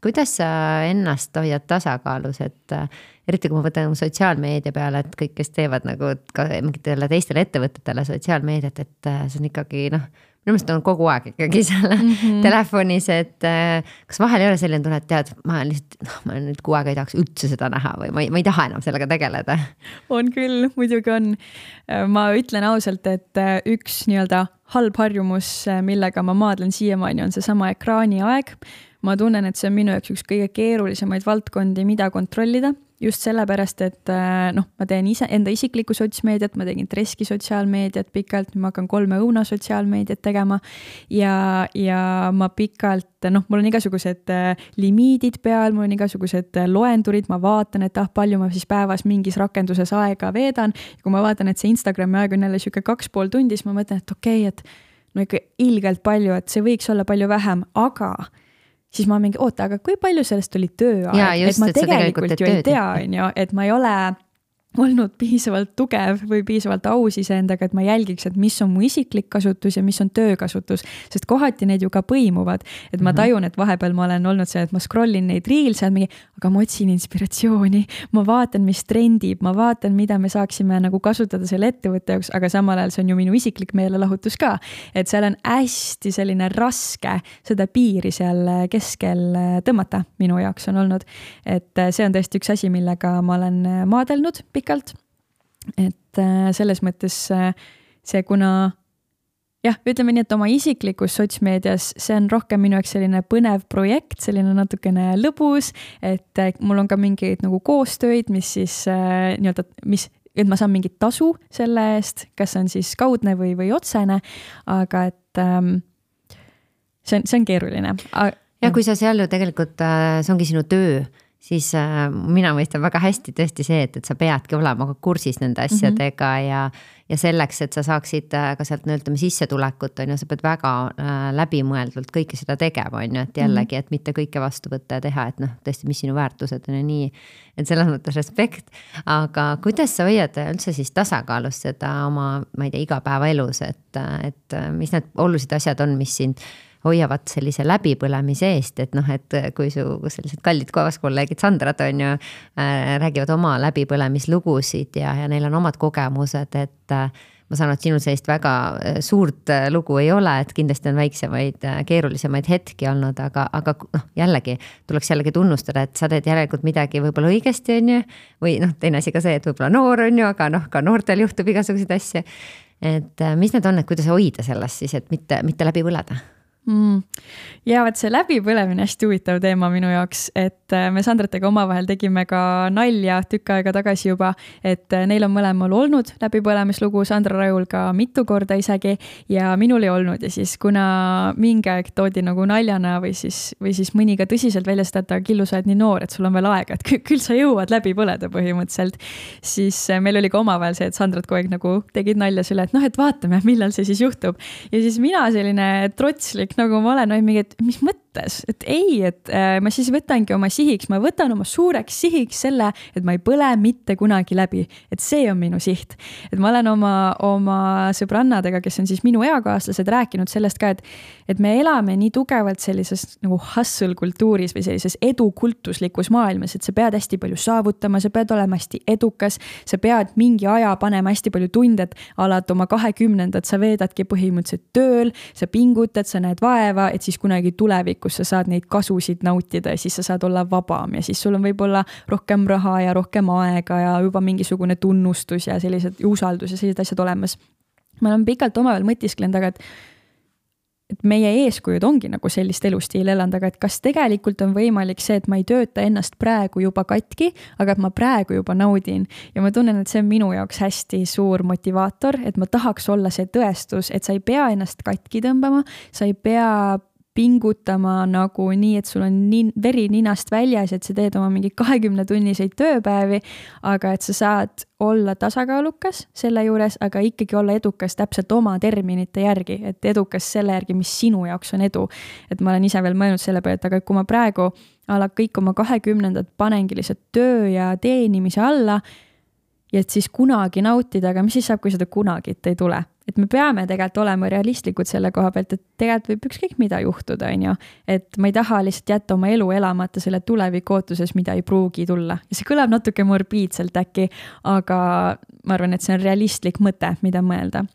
kuidas sa ennast hoiad tasakaalus, et äh, eriti kui ma võtan sotsiaalmeedia peale, et kõik, kes teevad nagu ka mingitele teistele ettevõtetele sotsiaalmeediat, et äh, see on ikkagi noh minu meelest on kogu aeg ikkagi seal mm -hmm. telefonis, et äh, kas vahel ei ole selline tunne, et tead, ma lihtsalt, noh, ma nüüd kuu aega ei tahaks üldse seda näha või ma ei, ma ei taha enam sellega tegeleda. on küll, muidugi on. ma ütlen ausalt, et üks nii-öelda halb harjumus, millega ma maadlen siiamaani, on seesama ekraaniaeg ma tunnen, et see on minu jaoks üks kõige keerulisemaid valdkondi, mida kontrollida. Just sellepärast, et äh, noh, ma teen ise enda isiklikku sotsmeediat, ma tegin Treski sotsiaalmeediat pikalt, nüüd ma hakkan kolme õuna sotsiaalmeediat tegema. ja, ja ma pikalt, noh, mul on igasugused äh, limiidid peal, mul on igasugused äh, loendurid, ma vaatan, et ah, palju ma siis päevas mingis rakenduses aega veedan. kui ma vaatan, et see Instagrami aeg on jälle sihuke kaks pool tundi, siis ma mõtlen, et okei okay,, et no ikka ilgelt palju, et see võiks olla palju vähem, aga siis ma mingi, oota, aga kui palju sellest oli tööaeg, et ma tegelikult, tegelikult ju ei tea, on ju, et ma ei ole olnud piisavalt tugev või piisavalt aus iseendaga, et ma jälgiks, et mis on mu isiklik kasutus ja mis on töökasutus. sest kohati need ju ka põimuvad, et ma mhm. tajun, et vahepeal ma olen olnud see, et ma scroll in neid reels'e mingi, aga ma otsin inspiratsiooni. ma vaatan, mis trendib, ma vaatan, mida me saaksime nagu kasutada selle ettevõtte jaoks, aga samal ajal see on ju minu isiklik meelelahutus ka. et seal on hästi selline raske seda piiri seal keskel tõmmata, minu jaoks on olnud. et see on tõesti üks asi, millega ma olen maadelnud pikalt. et äh, selles mõttes äh, see, kuna jah, ütleme nii, et oma isiklikus sotsmeedias, see on rohkem minu jaoks selline põnev projekt, selline natukene lõbus, et äh, mul on ka mingeid nagu koostöid, mis siis äh, nii-öelda, mis, et ma saan mingit tasu selle eest, kas see on siis kaudne või, või otsene, aga et ähm, see on, see on keeruline. ja kui sa seal ju tegelikult, see ongi sinu töö siis äh, mina mõistan väga hästi tõesti see, et, et sa peadki olema ka kursis nende mhm. asjadega mm -hmm. ja. ja selleks, et sa saaksid äh, ka sealt no ütleme sissetulekut, on ju, sa pead väga äh, läbimõeldult kõike seda tegema, on ju, et jällegi, et mitte kõike vastu võtta ja teha, et noh, tõesti, mis sinu väärtused on ja nii. et selles mõttes respekt, aga kuidas sa hoiad üldse siis tasakaalus seda oma, ma ei tea, igapäevaelus, et, et mis need olulised asjad on, mis sind hoiavad sellise läbipõlemise eest, et noh, et kui su sellised kallid kaaskolleegid Sandrad on ju äh,, räägivad oma läbipõlemislugusid ja, ja neil on omad kogemused, et äh, ma saan aru, et sinul sellist väga äh, suurt äh, lugu ei ole, et kindlasti on väiksemaid, äh, keerulisemaid hetki olnud, aga, aga noh, jällegi tuleks jällegi tunnustada, et sa teed järelikult midagi võib-olla õigesti, on ju. või noh, teine asi ka see, et võib-olla noor on ju, aga noh, ka noortel juhtub igasuguseid asju. et mis need on, et kuidas hoida sellest siis, et mitte, mitte läbi põleda mm.? ja vot see läbipõlemine hästi huvitav teema minu jaoks, et äh, me Sandratega omavahel tegime ka nalja tükk aega tagasi juba, et äh, neil on mõlemal olnud läbipõlemislugu, Sandra Rajul ka mitu korda isegi ja minul ei olnud ja siis kuna mingi aeg toodi nagu naljana või siis, või siis mõni ka tõsiselt välja seda, et Killu, sa oled nii noor, et sul on veel aega, et küll sa jõuad läbi põleda põhimõtteliselt. siis äh, meil oli ka omavahel see, et Sandrat kogu aeg nagu tegid nalja selle, et noh, et vaatame, millal see siis juhtub. ja siis mina selline trotslik nagu ma olen, olin mingi, et mis mõttes, et ei, et äh, ma siis võtangi oma sihiks, ma võtan oma suureks sihiks selle, et ma ei põle mitte kunagi läbi. et see on minu siht. et ma olen oma, oma sõbrannadega, kes on siis minu eakaaslased, rääkinud sellest ka, et, et me elame nii tugevalt sellises nagu hustle kultuuris või sellises edukultuslikus maailmas, et sa pead hästi palju saavutama, sa pead olema hästi edukas, sa pead mingi aja panema hästi palju tunde, et alati oma kahekümnendat sa veedadki põhimõtteliselt tööl, sa pingutad, sa näed vaeva, et siis kunagi tulevikus sa saad neid kasusid nautida ja siis sa saad olla vabam ja siis sul on võib-olla rohkem raha ja rohkem aega ja juba mingisugune tunnustus ja sellised ja usaldus ja sellised asjad olemas. ma olen pikalt omavahel mõtisklenud, aga et et meie eeskujud ongi nagu sellist elustiili elanud, aga et kas tegelikult on võimalik see, et ma ei tööta ennast praegu juba katki, aga et ma praegu juba naudin. ja ma tunnen, et see on minu jaoks hästi suur motivaator, et ma tahaks olla see tõestus, et sa ei pea ennast katki tõmbama, sa ei pea pingutama nagu nii, et sul on nii veri ninast väljas, et sa teed oma mingeid kahekümnetunniseid tööpäevi, aga et sa saad olla tasakaalukas selle juures, aga ikkagi olla edukas täpselt oma terminite järgi, et edukas selle järgi, mis sinu jaoks on edu. et ma olen ise veel mõelnud selle peale, et aga kui ma praegu a la kõik oma kahekümnendad panengi lihtsalt töö ja teenimise alla ja et siis kunagi nautida, aga mis siis saab, kui seda kunagit ei tule? Et me peame tegelikult olema realistlikud selle koha pealt, et tegelikult võib ükskõik mida juhtuda, on ju. et ma ei taha lihtsalt jätta oma elu elamata selle tuleviku ootuses, mida ei pruugi tulla. ja see kõlab natuke morbiidselt äkki, aga ma arvan, et see on realistlik mõte, mida mõelda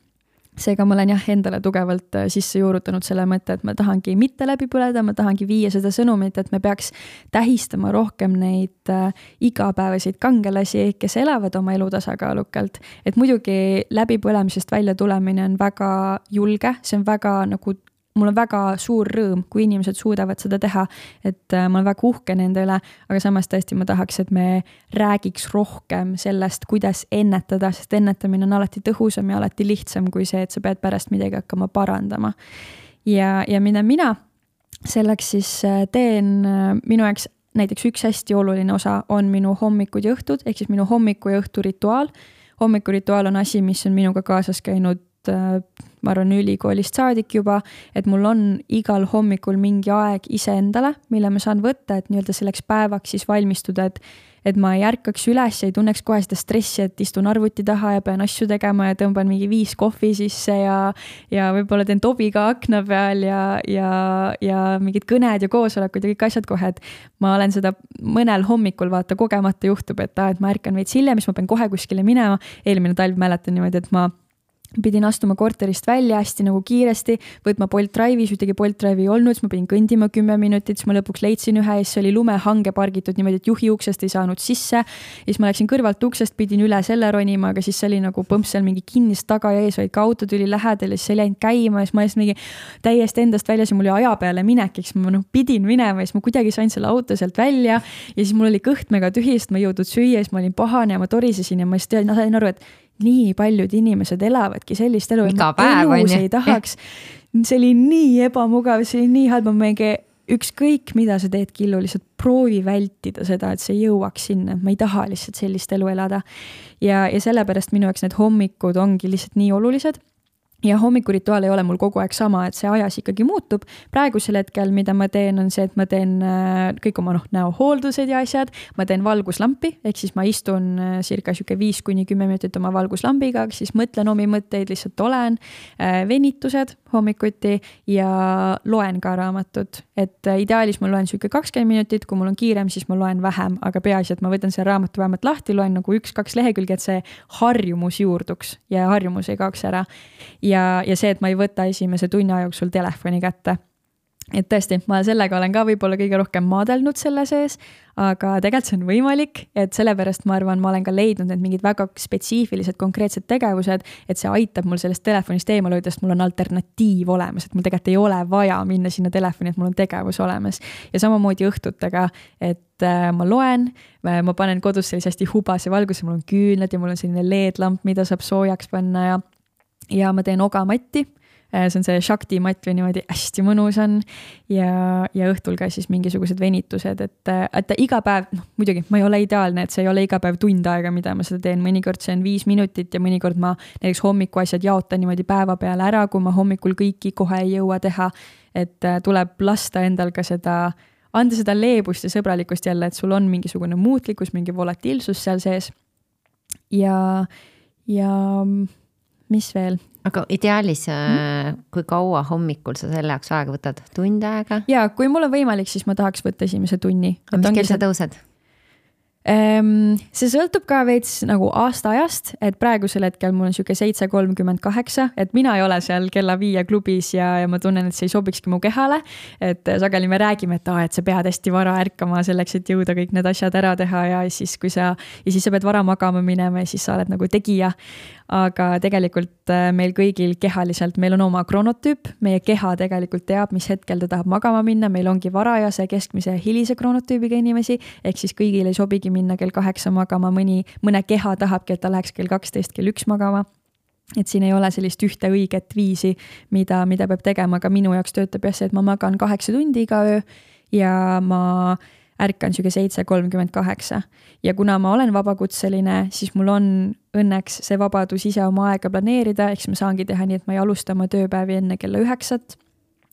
seega ma olen jah, endale tugevalt äh, sisse juurutanud selle mõtte, et ma tahangi mitte läbi põleda, ma tahangi viia seda sõnumit, et me peaks tähistama rohkem neid äh, igapäevaseid kangelasi, kes elavad oma elu tasakaalukalt. et muidugi läbipõlemisest välja tulemine on väga julge, see on väga nagu mul on väga suur rõõm, kui inimesed suudavad seda teha, et äh, ma olen väga uhke nende üle, aga samas tõesti ma tahaks, et me räägiks rohkem sellest, kuidas ennetada, sest ennetamine on alati tõhusam ja alati lihtsam kui see, et sa pead pärast midagi hakkama parandama. ja, ja mida mina selleks siis äh, teen, äh, minu jaoks näiteks üks hästi oluline osa on minu hommikud ja õhtud, ehk siis minu hommiku ja õhtu rituaal. hommikurituaal on asi, mis on minuga kaasas käinud ma arvan, ülikoolist saadik juba, et mul on igal hommikul mingi aeg iseendale, mille ma saan võtta, et nii-öelda selleks päevaks siis valmistuda, et et ma ei ärkaks üles ei tunneks kohe seda stressi, et istun arvuti taha ja pean asju tegema ja tõmban mingi viis kohvi sisse ja ja võib-olla teen tobi ka akna peal ja, ja, ja mingid kõned ja koosolekud ja kõik asjad kohe, et ma olen seda mõnel hommikul vaata kogemata juhtub, et aa, et ma ärkan veits hiljem, siis ma pean kohe kuskile minema. eelmine talv mäletan niimoodi, et ma pidin astuma korterist välja hästi nagu kiiresti, võtma Bolt Drive'i, siis ühtegi Bolt Drive'i ei olnud, siis ma pidin kõndima kümme minutit, siis ma lõpuks leidsin ühe ja siis oli lumehange pargitud niimoodi, et juhi uksest ei saanud sisse. ja siis ma läksin kõrvalt uksest, pidin üle selle ronima, aga siis see oli nagu põmps seal mingi kinnist taga ja ees, vaid ka auto tuli lähedal ja siis see läinud käima ja siis ma lihtsalt mingi täiesti endast väljas ja mul oli aja peale minek, eks ma noh pidin minema ja siis ma kuidagi sain selle auto sealt välja. ja siis mul oli kõht mega tühi, sest ma ei jõudnud süüa, siis ma olin pahane ja ma torisesin ja ma siis sain aru, et nii paljud inimesed elavadki sellist elu, et nad elus ei tahaks. see oli nii ebamugav, see oli nii halb, ma mingi ükskõik, mida sa teed, Killu, lihtsalt proovi vältida seda, et sa jõuaks sinna, ma ei taha lihtsalt sellist elu elada. ja, ja sellepärast minu jaoks need hommikud ongi lihtsalt nii olulised ja hommikurituaal ei ole mul kogu aeg sama, et see ajas ikkagi muutub. praegusel hetkel, mida ma teen, on see, et ma teen äh, kõik oma noh, näohooldused ja asjad, ma teen valguslampi, ehk siis ma istun äh, circa sihuke viis kuni kümme minutit oma valguslambiga, siis mõtlen omi mõtteid, lihtsalt olen. Äh, venitused hommikuti ja loen ka raamatut, et ideaalis ma loen sihuke kakskümmend minutit, kui mul on kiirem, siis ma loen vähem, aga peaasi, et ma võtan selle raamatu vähemalt lahti, loen nagu üks-kaks lehekülge, et see harjumus juurduks ja harjumus ei kaoks ära ja, ja see, et ma ei võta esimese tunni aja jooksul telefoni kätte. et tõesti, ma sellega olen ka võib-olla kõige rohkem maadelnud selle sees, aga tegelikult see on võimalik, et sellepärast ma arvan, ma olen ka leidnud need mingid väga spetsiifilised konkreetsed tegevused, et see aitab mul sellest telefonist eemale hoida, sest mul on alternatiiv olemas, et mul tegelikult ei ole vaja minna sinna telefoni, et mul on tegevus olemas. ja samamoodi õhtutega, et äh, ma loen, ma panen kodus sellise hästi hubase valguse, mul on küünlad ja mul on selline LED-lamp, mida saab soojaks panna ja ja ma teen ogamatti äh, see on see Shakti matt või niimoodi hästi mõnus on. ja, ja õhtul ka siis mingisugused venitused, et, äh, et iga päev, noh muidugi ma ei ole ideaalne, et see ei ole iga päev tund aega, mida ma seda teen, mõnikord see on viis minutit ja mõnikord ma näiteks hommikuasjad jaotan niimoodi päeva peale ära, kui ma hommikul kõiki kohe ei jõua teha. et äh, tuleb lasta endal ka seda, anda seda leebust ja sõbralikkust jälle, et sul on mingisugune muutlikkus, mingi volatiilsus seal sees. ja, ja mis veel? aga ideaalis mm., kui kaua hommikul sa selle jaoks aega võtad, tund aega? ja kui mul on võimalik, siis ma tahaks võtta esimese tunni. mis kell sa tõused? Ehm, see sõltub ka veits nagu aastaajast, et praegusel hetkel mul on sihuke seitse kolmkümmend kaheksa, et mina ei ole seal kella viie klubis ja, ja ma tunnen, et see ei sobikski mu kehale. et sageli me räägime, et aa, et sa pead hästi vara ärkama selleks, et jõuda kõik need asjad ära teha ja siis, kui sa ja siis sa pead vara magama minema ja siis sa oled nagu tegija. Aga tegelikult äh, meil kõigil kehaliselt, meil on oma kronotüüp, meie keha tegelikult teab, mis hetkel ta tahab magama minna, meil ongi varajase, keskmise ja hilise kronotüübiga inimesi, ehk siis kõigil ei sobigi minna kell kaheksa magama, mõni, mõne keha tahabki, et ta läheks kell kaksteist, kell üks magama et siin ei ole sellist ühte õiget viisi, mida, mida peab tegema, aga minu jaoks töötab jah see, et ma magan kaheksa tundi iga öö ja ma ärkan sihuke seitse kolmkümmend kaheksa. ja kuna ma olen vabakutseline, siis mul on õnneks see vabadus ise oma aega planeerida, ehk siis ma saangi teha nii, et ma ei alusta oma tööpäevi enne kella üheksat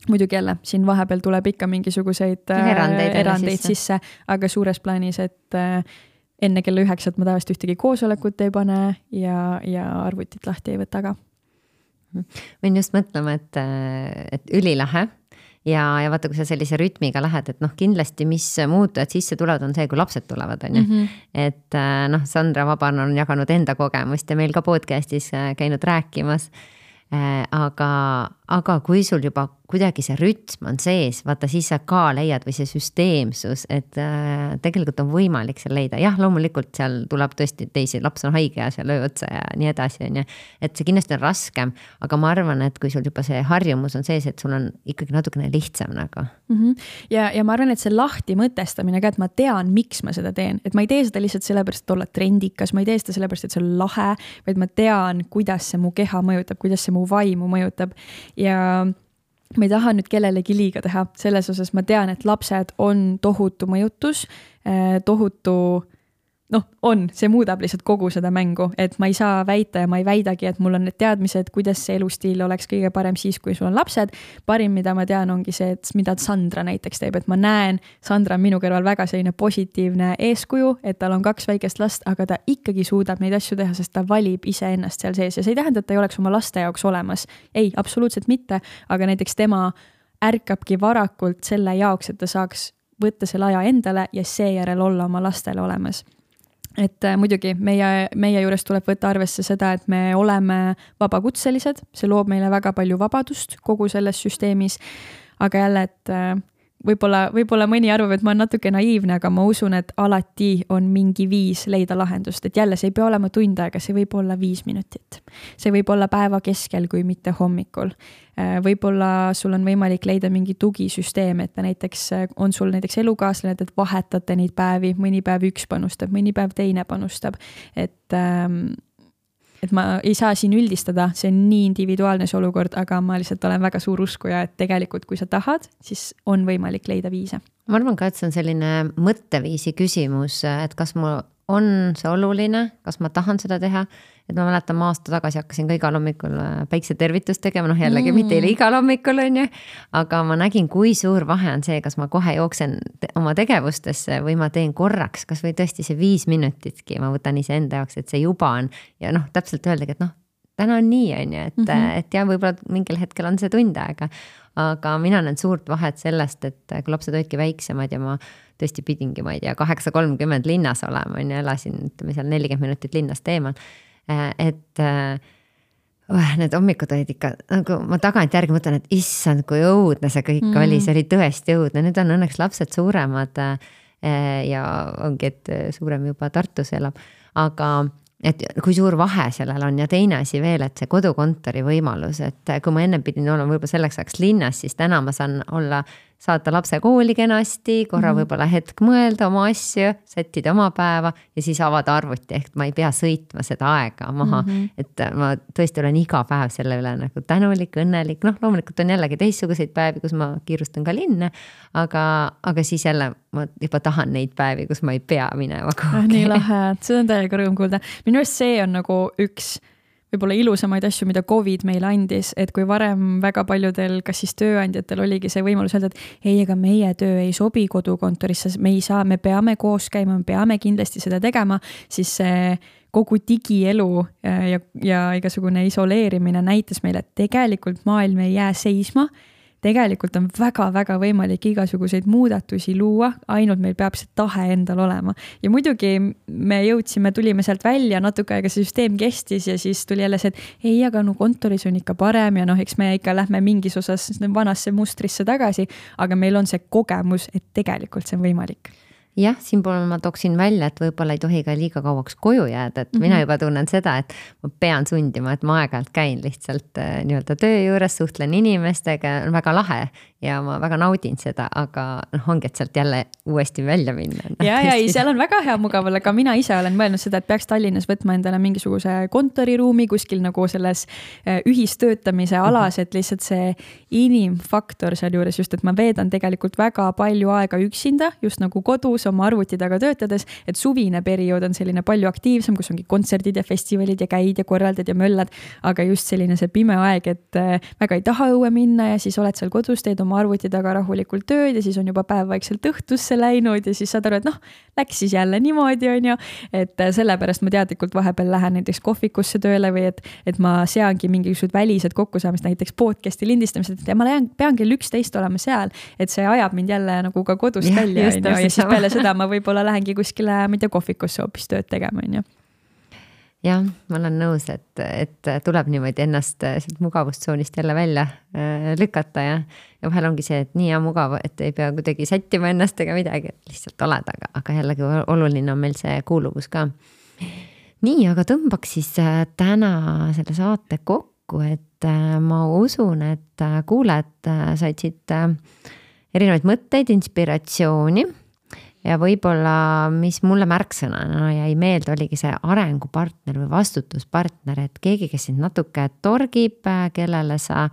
muidugi jälle, siin vahepeal tuleb ikka mingisuguseid äh, erandeid, erandeid sisse, sisse, aga suures plaanis, et äh, enne kella üheksat ma tavaliselt ühtegi koosolekut ei pane ja, ja arvutit lahti ei võta ka. võin just mõtlema, et, et ülilahe ja, ja vaata, kui sa sellise rütmiga lähed, et noh, kindlasti, mis muutujad sisse tulevad, on see, kui lapsed tulevad, on ju. Mhm. et noh, Sandra Vaban on jaganud enda kogemust ja meil ka podcast'is käinud rääkimas. aga, aga kui sul juba kuidagi see rütm on sees, vaata siis sa ka leiad või see süsteemsus, et äh, tegelikult on võimalik seal leida, jah, loomulikult seal tuleb tõesti teisi, laps on haige ja seal öö otsa ja nii edasi, on ju. et see kindlasti on raskem, aga ma arvan, et kui sul juba see harjumus on sees, et sul on ikkagi natukene lihtsam nagu mm. -hmm. ja, ja ma arvan, et see lahti mõtestamine ka, et ma tean, miks ma seda teen, et ma ei tee seda lihtsalt sellepärast, et olla trendikas, ma ei tee seda sellepärast, et see on lahe, vaid ma tean, kuidas see mu keha mõjutab, kuidas see mu vaimu mõjutab ja ma ei taha nüüd kellelegi liiga teha, selles osas ma tean, et lapsed on tohutu mõjutus, eh, tohutu noh, on, see muudab lihtsalt kogu seda mängu, et ma ei saa väita ja ma ei väidagi, et mul on need teadmised, kuidas see elustiil oleks kõige parem siis, kui sul on lapsed. parim, mida ma tean, ongi see, et mida Sandra näiteks teeb, et ma näen, Sandra on minu kõrval väga selline positiivne eeskuju, et tal on kaks väikest last, aga ta ikkagi suudab neid asju teha, sest ta valib iseennast seal sees ja see ei tähenda, et ta ei oleks oma laste jaoks olemas. ei, absoluutselt mitte, aga näiteks tema ärkabki varakult selle jaoks, et ta saaks võtta selle aja endale ja seejärel olla oma lastele olemas et äh, muidugi meie, meie juures tuleb võtta arvesse seda, et me oleme vabakutselised, see loob meile väga palju vabadust kogu selles süsteemis. aga jälle, et äh, võib-olla, võib-olla mõni arvab, et ma olen natuke naiivne, aga ma usun, et alati on mingi viis leida lahendust, et jälle, see ei pea olema tund aega, see võib olla viis minutit. see võib olla päeva keskel, kui mitte hommikul. Äh, võib-olla sul on võimalik leida mingi tugisüsteem, et näiteks äh, on sul näiteks elukaaslane, et vahetate neid päevi, mõni päev üks panustab, mõni päev teine panustab, et ähm, et ma ei saa siin üldistada, see on nii individuaalne see olukord, aga ma lihtsalt olen väga suur uskuja, et tegelikult, kui sa tahad, siis on võimalik leida viise. ma arvan ka, et see on selline mõtteviisi küsimus, et kas mul on see oluline, kas ma tahan seda teha et ma mäletan, ma aasta tagasi hakkasin ka igal hommikul äh, päiksetervitust tegema, noh jällegi mm. mitte igal hommikul on ju. aga ma nägin, kui suur vahe on see, kas ma kohe jooksen oma tegevustesse või ma teen korraks, kasvõi tõesti see viis minutitki, ma võtan iseenda jaoks, et see juba on ja noh, täpselt öeldagi, et noh täna on nii, on ju, et mm, -hmm. et ja võib-olla mingil hetkel on see tund aega. Aga mina näen suurt vahet sellest, et kui lapsed olidki väiksemad ja ma tõesti pidingi, ma ei tea, kaheksa kolmkümmend linnas olema, on ju, elasin, ütleme seal nelikümmend minutit linnast eemal Äh, et äh, need hommikud olid ikka nagu ma tagantjärgi mõtlen, et issand, kui õudne see kõik mm. oli, see oli tõesti õudne, nüüd on õnneks lapsed suuremad. Äh, ja ongi, et suurem juba Tartus elab, aga et kui suur vahe sellel on ja teine asi veel, et see kodukontori võimalus, et kui ma ennem pidin olema võib-olla selleks ajaks linnas, siis täna ma saan olla saata lapse kooli kenasti, korra mm -hmm. võib-olla hetk mõelda oma asju, sättida oma päeva ja siis avada arvuti, ehk ma ei pea sõitma seda aega maha mm. -hmm. et ma tõesti olen iga päev selle üle nagu tänulik, õnnelik, noh, loomulikult on jällegi teistsuguseid päevi, kus ma kiirustan ka linna. aga, aga siis jälle ma juba tahan neid päevi, kus ma ei pea minema kuhugi ah,. nii lahe, seda on täiega rõõm kuulda. minu arust see on nagu üks võib-olla ilusamaid asju, mida Covid meile andis, et kui varem väga paljudel, kas siis tööandjatel oligi see võimalus öelda, et ei, ega meie töö ei sobi kodukontorisse, me ei saa, me peame koos käima, me peame kindlasti seda tegema, siis see kogu digielu äh, ja, ja igasugune isoleerimine näitas meile, et tegelikult maailm ei jää seisma tegelikult on väga-väga võimalik igasuguseid muudatusi luua, ainult meil peab see tahe endal olema. ja muidugi me jõudsime, tulime sealt välja, natuke aega see süsteem kestis ja siis tuli jälle see, et ei, aga no kontoris on ikka parem ja noh, eks me ikka lähme mingis osas vanasse mustrisse tagasi, aga meil on see kogemus, et tegelikult see on võimalik jah, siinpool ma tooksin välja, et võib-olla ei tohi ka liiga kauaks koju jääda, et mm -hmm. mina juba tunnen seda, et ma pean sundima, et ma aeg-ajalt käin lihtsalt äh, nii-öelda töö juures, suhtlen inimestega, on väga lahe. Ja ma väga naudin seda, aga noh, ongi, et sealt jälle uuesti välja minna. ja, ja ei, seal on väga hea mugav olla, ka mina ise olen mõelnud seda, et peaks Tallinnas võtma endale mingisuguse kontoriruumi kuskil nagu selles äh, ühistöötamise mhm. alas, et lihtsalt see inimfaktor sealjuures just, et ma veedan tegelikult väga palju aega üksinda, just nagu kodus oma arvuti taga töötades, et suvine periood on selline palju aktiivsem, kus ongi kontserdid ja festivalid ja käid ja korraldad ja möllad, aga just selline see pime aeg, et äh, väga ei taha õue minna ja siis oled seal kodus, teed oma arvuti taga rahulikult tööd ja siis on juba päev vaikselt õhtusse läinud ja siis saad aru, et noh, läks siis jälle niimoodi, on ju. et äh, sellepärast ma teadlikult vahepeal lähen näiteks kohvikusse tööle või et, et ma seangi mingisugused välised kokkusaamised, näiteks podcast'i lindistamised ja ma lähen, pean kell üksteist olema seal, et see ajab mind jälle nagu ka kodust ja, välja, on ju, ja siis peale seda ma võib-olla lähengi kuskile, ma ei tea, kohvikusse hoopis tööd tegema, on ju jah, ma olen nõus, et, et tuleb niimoodi ennast sealt mugavustsoonist jälle välja äh, lükata ja, ja vahel ongi see, et nii hea mugav, et ei pea kuidagi sättima ennast ega midagi, et lihtsalt oled, aga, aga jällegi oluline on meil see kuuluvus ka. nii, aga tõmbaks siis äh, täna selle saate kokku, et ma usun, et kuulajad said siit erinevaid mõtteid, inspiratsiooni ja võib-olla, mis mulle märksõnana jäi meelde, oligi see arengupartner või vastutuspartner, et keegi, kes sind natuke torgib, kellele sa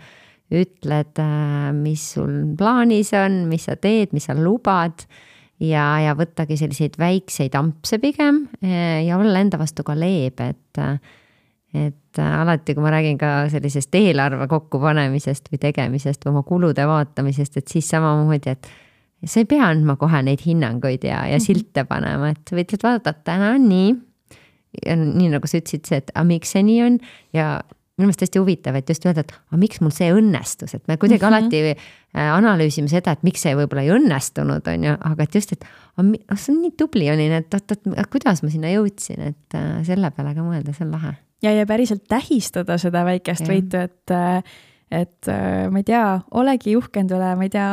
ütled, mis sul plaanis on, mis sa teed, mis sa lubad. ja, ja võttagi selliseid väikseid ampse pigem ja olla enda vastu ka leebe, et et alati, kui ma räägin ka sellisest eelarve kokkupanemisest või tegemisest või oma kulude vaatamisest, et siis samamoodi, et sa ei pea andma kohe neid hinnanguid ja, ja mm -hmm. silte panema, et võid vaadata, et täna on nii. ja nii nagu sa ütlesid, see, et aga miks see nii on ja minu meelest hästi huvitav, et just öelda, et aga miks mul see õnnestus, et me kuidagi mm -hmm. alati äh, analüüsime seda, et miks see võib-olla ei õnnestunud, on ju, aga et just, et oh, see on nii tubli olin, et oot-oot, kuidas ma sinna jõudsin, et äh, selle peale ka mõelda, see on lahe. ja, ja päriselt tähistada seda väikest võitu, et äh, et äh, ma ei tea, olegi uhkend üle, ma ei tea,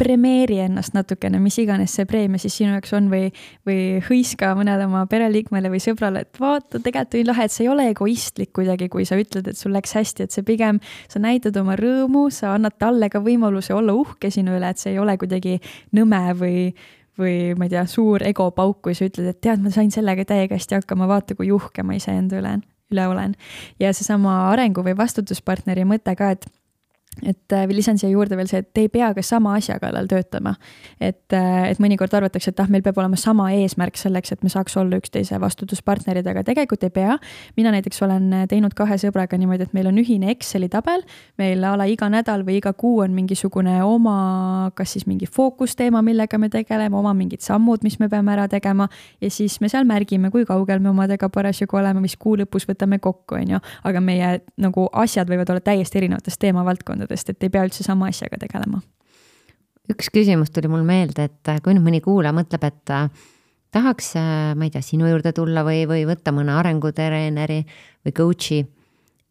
premeeri ennast natukene, mis iganes see preemia siis sinu jaoks on või, või hõiska mõnele oma pereliikmele või sõbrale, et vaata, tegelikult oli lahe, et see ei ole egoistlik kuidagi, kui sa ütled, et sul läks hästi, et see pigem, sa näitad oma rõõmu, sa annad talle ka võimaluse olla uhke sinu üle, et see ei ole kuidagi nõme või või ma ei tea, suur egopauk, kui sa ütled, et tead, ma sain sellega täiega hästi hakkama, vaata, kui uhke ma iseenda üle, üle olen. ja seesama arengu või vastutuspartneri mõte ka, et et äh, lisan siia juurde veel see, et te ei pea ka sama asja kallal töötama. et, äh, et mõnikord arvatakse, et ah, meil peab olema sama eesmärk selleks, et me saaks olla üksteise vastutuspartnerid, aga tegelikult ei pea. mina näiteks olen äh, teinud kahe sõbraga niimoodi, et meil on ühine Exceli tabel, meil a la iga nädal või iga kuu on mingisugune oma, kas siis mingi fookusteema, millega me tegeleme, oma mingid sammud, mis me peame ära tegema. ja siis me seal märgime, kui kaugel me omadega parasjagu oleme, mis kuu lõpus võtame kokku, on ju. aga meie nagu asjad võivad olla täiesti erinevatest teemavaldkondadest valdkondadest, et ei pea üldse sama asjaga tegelema. üks küsimus tuli mul meelde, et äh, kui nüüd mõni kuulaja mõtleb, et äh, tahaks, äh, ma ei tea, sinu juurde tulla või, või võtta mõne arengutreeneri või coach'i.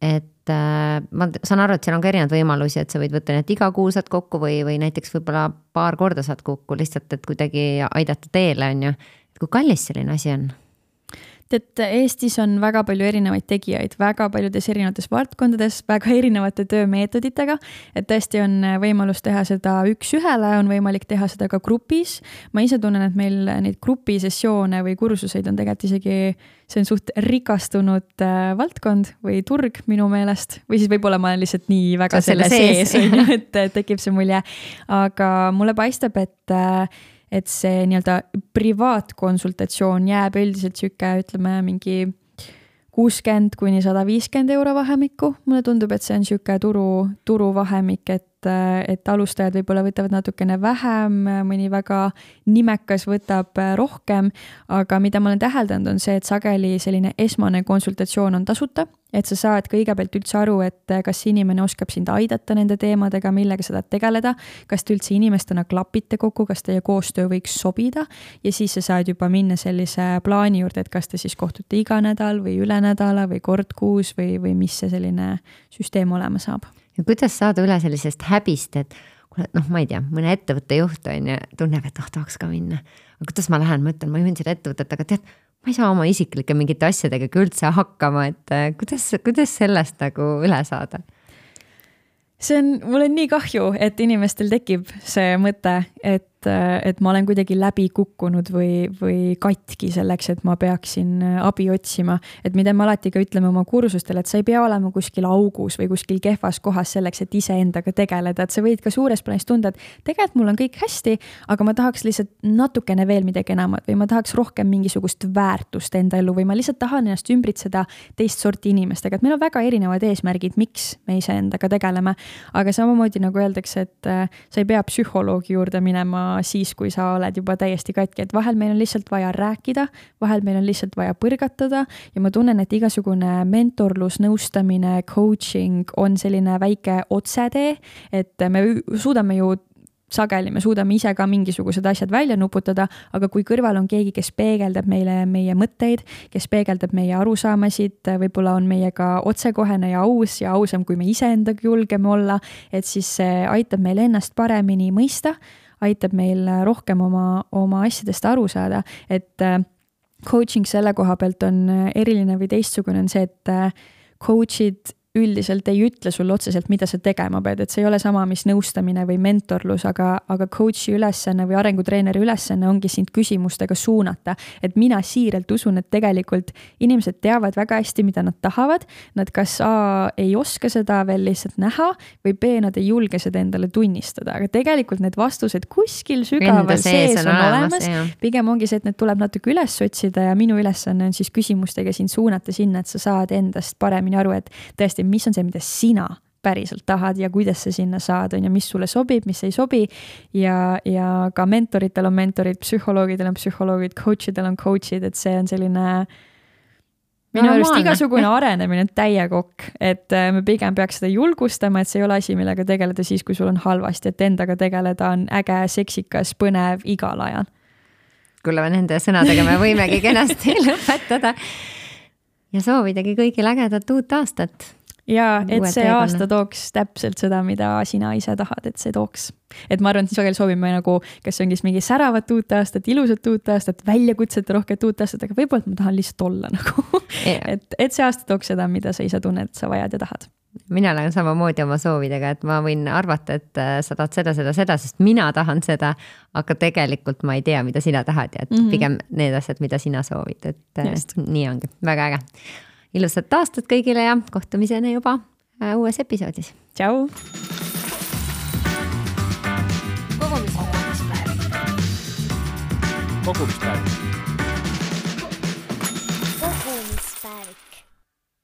et ma saan aru, et seal on ka erinevaid võimalusi, et sa võid võtta nii, et iga kuu saad kokku või, või näiteks võib-olla paar korda saad kokku lihtsalt, et kuidagi aidata teele, on ju. et kui kallis selline asi on? Et Eestis on väga palju erinevaid tegijaid, väga paljudes erinevates valdkondades, väga erinevate töömeetoditega. et tõesti on võimalus teha seda üks-ühele, on võimalik teha seda ka grupis. ma ise tunnen, et meil neid grupisessioone või kursuseid on tegelikult isegi, see on suht rikastunud äh, valdkond või turg minu meelest. või siis võib-olla ma olen lihtsalt nii väga selle sees, on ju, et tekib see mulje. aga mulle paistab, et äh, et see nii-öelda privaatkonsultatsioon jääb üldiselt sihuke, ütleme mingi kuuskümmend kuni sada viiskümmend euro vahemikku. mulle tundub, et see on sihuke turu, turuvahemik, et et, et alustajad võib-olla võtavad natukene vähem, mõni väga nimekas võtab rohkem, aga mida ma olen täheldanud, on see, et sageli selline esmane konsultatsioon on tasuta, et sa saad kõigepealt üldse aru, et kas inimene oskab sind aidata nende teemadega, millega sa tahad tegeleda, kas te üldse inimestena klapite kokku, kas teie koostöö võiks sobida. Ja siis sa saad juba minna sellise plaani juurde, et kas te siis kohtute iga nädal või üle nädala või kord kuus või, või mis see selline süsteem olema saab ja kuidas saada üle sellisest häbist, et kuule, noh, ma ei tea, mõne ettevõtte juht on ju, tunneb, et ah oh, tahaks ka minna. aga kuidas ma lähen, ma ütlen, ma juhin seda ettevõtet, aga tead, ma ei saa oma isiklike mingite asjadega üldse hakkama, et äh, kuidas, kuidas sellest nagu üle saada? see on, mul on nii kahju, et inimestel tekib see mõte, et, et ma olen kuidagi läbi kukkunud või, või katki selleks, et ma peaksin abi otsima. et mida me alati ka ütleme oma kursustel, et sa ei pea olema kuskil augus või kuskil kehvas kohas selleks, et iseendaga tegeleda, et sa võid ka suures plaanis tunda, et tegelikult mul on kõik hästi, aga ma tahaks lihtsalt natukene veel midagi enamat või ma tahaks rohkem mingisugust väärtust enda ellu või ma lihtsalt tahan ennast ümbritseda teist sorti inimestega, et meil on väga erinevad eesmärgid, miks me iseendaga tegeleme. Aga samamoodi nagu öeldakse, et äh, sa ei pea psühholoogi juurde minema siis, kui sa oled juba täiesti katki, et vahel meil on lihtsalt vaja rääkida, vahel meil on lihtsalt vaja põrgatada ja ma tunnen, et igasugune mentorlus, nõustamine, coaching on selline väike otsetee, et me suudame ju sageli me suudame ise ka mingisugused asjad välja nuputada, aga kui kõrval on keegi, kes peegeldab meile meie mõtteid, kes peegeldab meie arusaamasid, võib-olla on meiega otsekohene ja aus ja ausam, kui me iseendaga julgeme olla, et siis see aitab meil ennast paremini mõista, aitab meil rohkem oma, oma asjadest aru saada, et äh, coaching selle koha pealt on eriline või teistsugune, on see, et äh, coach'id üldiselt ei ütle sulle otseselt, mida sa tegema pead, et see ei ole sama, mis nõustamine või mentorlus, aga, aga coach'i ülesanne või arengutreeneri ülesanne ongi sind küsimustega suunata. et mina siiralt usun, et tegelikult inimesed teavad väga hästi, mida nad tahavad. Nad kas A ei oska seda veel lihtsalt näha või B nad ei julge seda endale tunnistada, aga tegelikult need vastused kuskil sügaval sees on, on olemas, olemas.. pigem ongi see, et need tuleb natuke üles otsida ja minu ülesanne on siis küsimustega sind suunata sinna, et sa saad endast paremini aru, et tõesti hästi, mis on see, mida sina päriselt tahad ja kuidas sa sinna saad, on ju, mis sulle sobib, mis ei sobi. ja, ja ka mentoritel on mentorid, psühholoogidel on psühholoogid, coach idel on coach'id, et see on selline minu arust igasugune arenemine on täiekokk, et äh, me pigem peaks seda julgustama, et see ei ole asi, millega tegeleda siis, kui sul on halvasti, et endaga tegeleda on äge, seksikas, põnev igal ajal. kuule, nende sõnadega me võimegi kenasti lõpetada ja soovidagi kõigile ägedat uut aastat ja et see teekonna. aasta tooks täpselt seda, mida sina ise tahad, et see tooks. et ma arvan, et sageli soovime nagu, kas ongi siis mingi säravat uut aastat, ilusat uut aastat, väljakutsete rohket uut aastat, aga võib-olla ma tahan lihtsalt olla nagu yeah.. et, et see aasta tooks seda, mida sa ise tunned, et sa vajad ja tahad mina olen samamoodi oma soovidega, et ma võin arvata, et äh, sa tahad seda, seda, seda, sest mina tahan seda. aga tegelikult ma ei tea, mida sina tahad ja et mm -hmm. pigem need asjad, mida sina soovid, et äh, Just. nii ongi, väga äge ilusat aastat kõigile ja kohtumiseni juba äh, uues episoodis. tšau. kogumispäev. kogumispäev